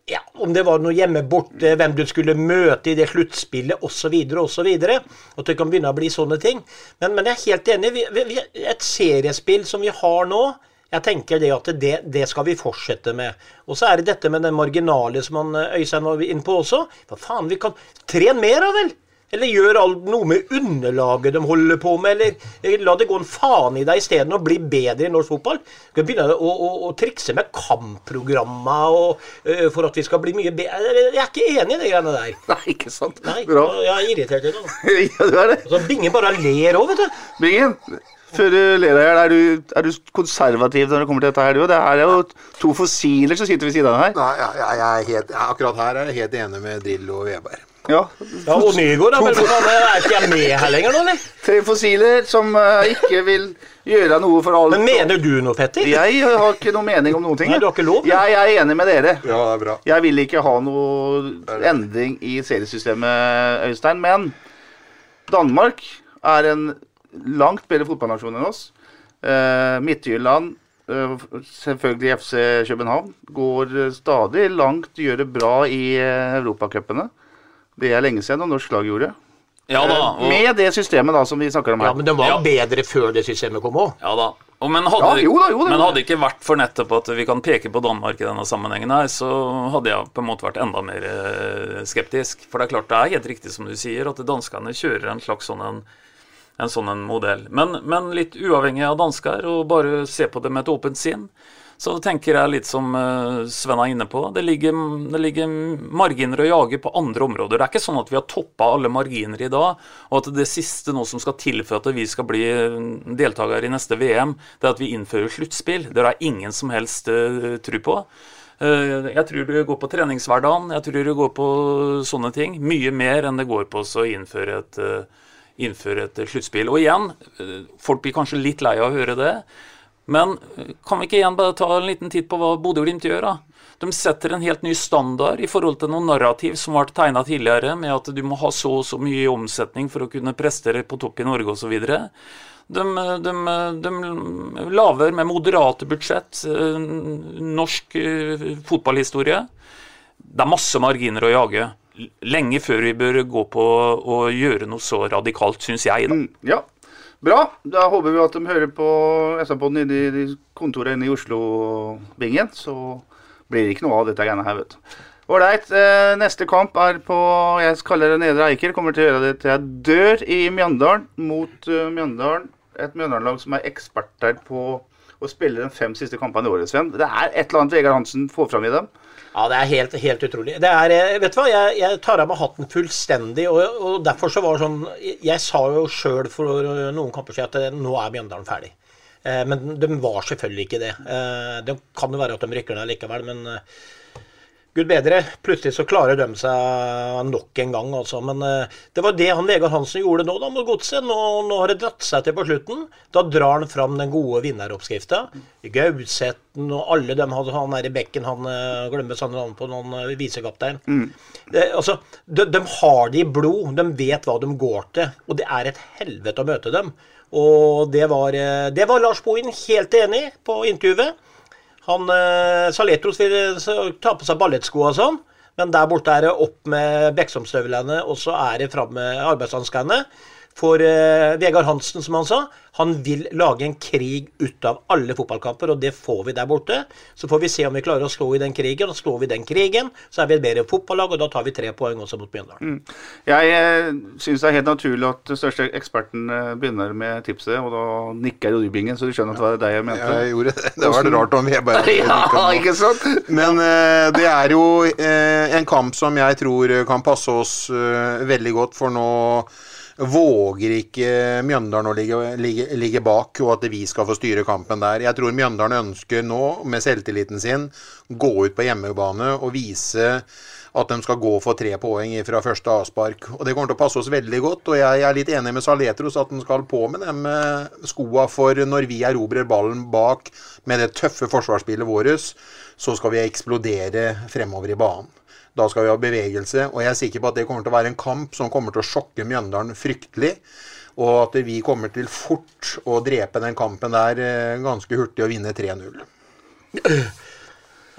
Speaker 3: ja, om det var noe hjemme borte, hvem du skulle møte i det sluttspillet osv. osv. At det kan begynne å bli sånne ting. Men, men jeg er helt enig. Vi, vi, et seriespill som vi har nå, jeg tenker det at det, det skal vi fortsette med. Og så er det dette med den marginale som han, eh, Øystein var inne på også. Hva faen, vi kan Tren mer, da vel! Eller gjør noe med underlaget de holder på med, eller la det gå en faen i deg isteden og bli bedre i norsk fotball. Du kan begynne å, å, å trikse med kampprogrammer og, uh, for at vi skal bli mye bedre. Jeg er ikke enig i de greiene der.
Speaker 1: Nei, ikke sant.
Speaker 3: Nei,
Speaker 1: Bra.
Speaker 3: Jeg er irritert i det.
Speaker 1: ja, du er det.
Speaker 3: Så Bingen bare ler òg, vet du.
Speaker 1: Bingen, før du ler deg er, du- er du konservativ når det kommer til dette her, du? Det er jo to fossiler som sitter ved siden av her.
Speaker 2: Nei, jeg, jeg, jeg er helt, akkurat her er jeg helt enig med Drillo og Veberg.
Speaker 1: Ja.
Speaker 3: Ja, Og Nygaard, da. Men for er ikke jeg med her lenger nå, eller?
Speaker 1: Tre fossiler som uh, ikke vil gjøre noe for alt.
Speaker 3: Men mener du noe, Petter?
Speaker 1: Jeg har ikke noe mening om noen ting.
Speaker 3: Nei, du har ikke lov, Jeg,
Speaker 1: Jeg er enig med dere.
Speaker 2: Ja, det er bra.
Speaker 1: Jeg vil ikke ha noe endring i seriesystemet, Øystein. Men Danmark er en langt bedre fotballnasjon enn oss. Uh, Midtjylland, eh, selvfølgelig FC København, går stadig langt, gjør det bra i europacupene. Det er lenge siden, og norsk lag gjorde.
Speaker 4: Ja da.
Speaker 1: Eh,
Speaker 4: Og,
Speaker 1: Med det systemet da som vi snakker om her.
Speaker 3: Ja, men den var
Speaker 4: Ja.
Speaker 3: bedre før det systemet kom òg.
Speaker 4: ja da. Og, men, hadde,
Speaker 1: Ja,
Speaker 4: det-
Speaker 1: jo da, jo da,
Speaker 4: men hadde ikke vært for nettopp at vi kan peke på Danmark i denne sammenhengen her, så hadde jeg på en måte vært enda mer eh, skeptisk. For det er klart det er helt riktig som du sier, at danskene kjører en slags sånn en, en sånn en modell. Men, men litt uavhengig av dansker, og bare se på det med et åpent sinn, så tenker jeg litt som eh, Sven er inne på. Det ligger, det ligger marginer å jage på andre områder. Det er ikke sånn at vi har toppa alle marginer i dag, og at det siste nå som skal til for at vi skal bli deltakere deltaker i neste VM, det er at vi innfører sluttspill. Det har jeg ingen som helst uh, tro på. Eh, Jeg tror det går på treningshverdagen, jeg tror det går på sånne ting. Mye mer enn det går på å innføre et, eh, innføre et sluttspill. Og igjen, eh, folk blir kanskje litt lei av å høre det, men eh, kan vi ikke igjen bare ta en liten titt på hva Bodø-Glimt gjør, da? De setter en helt ny standard i forhold til noen narrativ som ble tegna tidligere, med at du må ha så og så mye omsetning for å kunne prestere på topp i Norge osv. De, de, de lager med moderate budsjett eh, norsk eh, fotballhistorie. Det er masse marginer å jage. Lenge før vi bør gå på å gjøre noe så radikalt, syns jeg. da.
Speaker 1: Mm, ja. Bra. Da håper vi at de hører på SA-podden inne i kontoret inne i Oslo-bingen. Så blir det ikke noe av dette greiene her, vet du. Ålreit. Eh, neste kamp er på Jeg kaller det Nedre Eiker. Kommer til å gjøre det til jeg dør i Mjøndalen mot uh, Mjøndalen. Et Mjøndalen-lag som er eksperter på å spille de fem siste kampene i året, Sven. Det er et eller annet Vegard Hansen får fram i dem.
Speaker 3: Ja, det er helt, helt utrolig. Er, eh, vet du hva, jeg, jeg tar av meg hatten fullstendig. Og, og derfor så var det sånn Jeg, sa jo sjøl for eh, noen kamper siden at eh, nå er Mjøndalen ferdig. Men de var selvfølgelig ikke det. Det kan jo være at de rykker ned likevel, men Gud bedre, plutselig så klarer de seg nok en gang, altså. Men eh, det var det han Vegard Hansen gjorde nå da mot Godset. Nå, nå har det dratt seg til på slutten. Da drar han fram den gode vinneroppskrifta. Gauseten og alle dem hadde han der i bekken, han eh, glemmer sånn navn på noen eh, visekaptein. Det, altså, de, de har det i blod. De vet hva de går til. Og det er et helvete å møte dem. Og det var, det var Lars Bohin helt enig på intervjuet. Han, eh, Saletros vil ta på seg ballettsko og sånn, men der borte er det opp med Beksomstøvlene, og så er det fram med arbeidshanskene. For eh, Vegard Hansen, som han sa, han vil lage en krig ut av alle fotballkamper, og det får vi der borte. Så får vi se om vi klarer å slå i den krigen, og slår vi den krigen, så er vi et bedre fotballag, og da tar vi tre poeng også mot Mjøndalen.
Speaker 1: Jeg eh, syns det er helt naturlig at den største eksperten eh, begynner med tipset, og da nikker Rybingen, så du skjønner at det var deg jeg mente.
Speaker 2: Jeg gjorde det. Det var rart om vi bare
Speaker 1: Ja, ikke sant?
Speaker 2: Men eh, det er jo eh, en kamp som jeg tror kan passe oss eh, veldig godt, for nå våger ikke Mjøndalen å ligge, ligge, ligge bak, og at vi skal få styre kampen der. Jeg tror Mjøndalen ønsker nå, med selvtilliten sin, gå ut på hjemmebane og vise at de skal gå for tre poeng fra første avspark. Og Det kommer til å passe oss veldig godt. Og jeg er litt enig med Saletros at han skal på med de eh, skoa for når vi erobrer ballen bak med det tøffe forsvarsspillet vårt, så skal vi eksplodere fremover i banen. Da skal vi ha bevegelse, og jeg er sikker på at det kommer til å være en kamp som kommer til å sjokke Mjøndalen fryktelig. Og at vi kommer til fort å drepe den kampen der eh, ganske hurtig og vinne 3-0.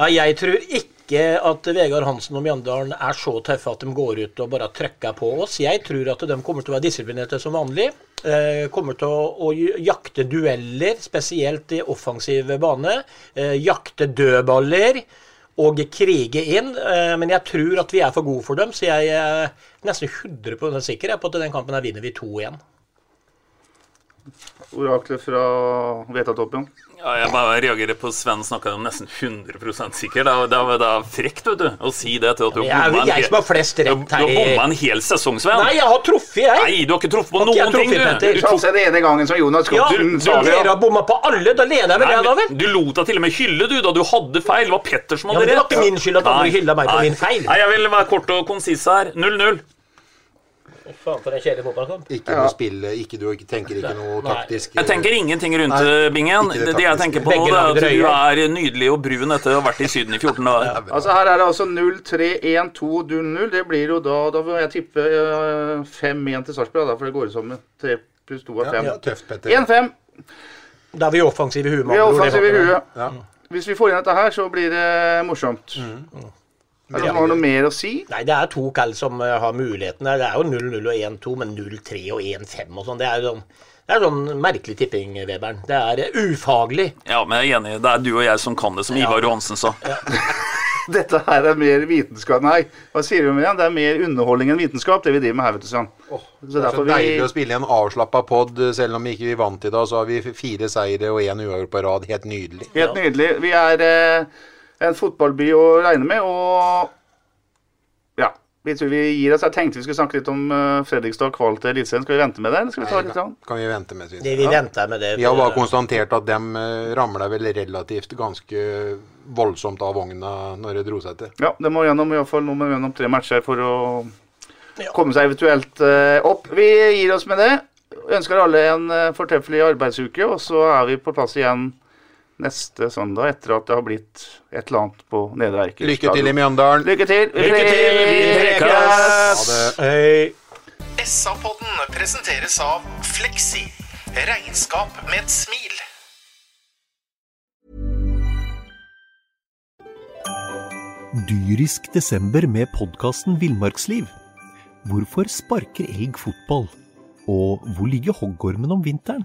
Speaker 3: Ja, jeg tror ikke at Vegard Hansen og Mjøndalen er så tøffe at de går ut og bare trykker på oss. Jeg tror at de kommer til å være disiplinerte som vanlig. Eh, kommer til å, jakte dueller, spesielt i offensiv bane. Eh, jakte dødballer. Og krige inn. eh, Men jeg tror at vi er for gode for dem, så jeg er nesten 100 sikker på at den kampen her vinner vi 2-1.
Speaker 1: Oraklet fra Vetatoppen.
Speaker 4: Ja, jeg bare reagerer på Sven snakka om nesten 100 sikker. Det er, det, er, det er frekt vet du, å si det til at du
Speaker 3: Men jeg
Speaker 4: bomma en hel-
Speaker 3: har
Speaker 4: Du,
Speaker 3: rett
Speaker 4: du
Speaker 3: i
Speaker 4: bomma en hel sesong, Sven.
Speaker 3: Nei, jeg har truffet, jeg.
Speaker 4: Nei, du har ikke truffet på noen truffet, ting,
Speaker 3: du.
Speaker 4: du.
Speaker 3: Petter?
Speaker 4: du
Speaker 1: Altså, den ene gangen som Jonas
Speaker 3: Ja,
Speaker 1: Skotten
Speaker 3: du,
Speaker 1: sa det.
Speaker 3: dere har bomma på alle. Da leder jeg vel, det, da vel?
Speaker 4: du lot deg til og med hylle, du, da du hadde feil. Det var Petter som
Speaker 3: Ja,
Speaker 4: hadde
Speaker 3: men det var ikke min skyld at andre
Speaker 4: Nei,
Speaker 3: hylla meg på min feil.
Speaker 4: Nei, jeg vil være kort og konsis her. 0-0.
Speaker 3: Faen, for en kjedelig fotballkamp.
Speaker 2: Ikke noe spill, ikke, du tenker ikke noe
Speaker 3: Nei.
Speaker 2: taktisk
Speaker 4: Jeg tenker ingenting rundt
Speaker 2: Nei,
Speaker 4: eh, bingen. Det,
Speaker 2: det
Speaker 4: det jeg tenker på nå, det er at du er nydelig og brun etter å ha vært i Syden i 14 dager.
Speaker 1: Altså Her er det altså 0-3-1-2-0-0. Det blir jo da Da får jeg tippe eh, 5-1 til Sarpsborg, for det går jo som 3 pluss 2 er 5.
Speaker 2: Ja, tøft, Petter.
Speaker 1: 1-5.
Speaker 3: Da er vi offensive i huet.
Speaker 1: Vi er offensive i huet.
Speaker 2: Ja.
Speaker 1: Hvis vi får inn dette her, så blir det morsomt. Er det noe mer å si?
Speaker 3: Nei, det er to kall som eh, har muligheten. Det er jo 0-0 og 1-2, men 0-3 og 1-5 og sånn. Det er jo sånn det er sånn merkelig tipping, Webern. Det er eh, ufaglig.
Speaker 4: Ja, men jeg er enig. Det er du og jeg som kan det, som Ivar Johansen sa.
Speaker 1: Dette her er mer vitenskap Nei, hva sier vi med igjen? Det er mer underholdning enn vitenskap, det vi driver med her, vet du, Svein. Oh,
Speaker 2: Det er så deilig
Speaker 1: vi
Speaker 2: å spille i en avslappa pod, selv om vi ikke vant i dag. Så har vi fire seire og én uavgjort på rad. Helt nydelig.
Speaker 1: Helt nydelig. Vi er eh, en fotballby å regne med, og ja. Vi tror vi gir oss. Jeg tenkte vi skulle snakke litt om uh, Fredrikstad kval til Eliteserien. Skal vi vente med det, eller skal vi ta litt sånn?
Speaker 2: Kan vi vente med, synes
Speaker 3: Det
Speaker 2: jeg.
Speaker 3: vi venter med det.
Speaker 2: Vi har bare konstatert at dem eh, ramla vel relativt ganske voldsomt av vogna når det dro seg til.
Speaker 1: Ja, det må gjennom i fall må gjennom tre matcher for å
Speaker 3: Ja.
Speaker 1: komme seg eventuelt eh, opp. Vi gir oss med det. Ønsker alle en uh, fortreffelig arbeidsuke, og så er vi på plass igjen neste søndag etter at det har blitt et eller annet på Nedre Eiker.
Speaker 2: Lykke til i Mjøndalen.
Speaker 1: Lykke til.
Speaker 3: Lykke til! Vi prekes!
Speaker 2: Ha det.
Speaker 6: SA-podden presenteres av Fleksi. Regnskap med et smil.
Speaker 7: Dyrisk desember med podkasten Villmarksliv. Hvorfor sparker elg fotball? Og hvor ligger hoggormen om vinteren?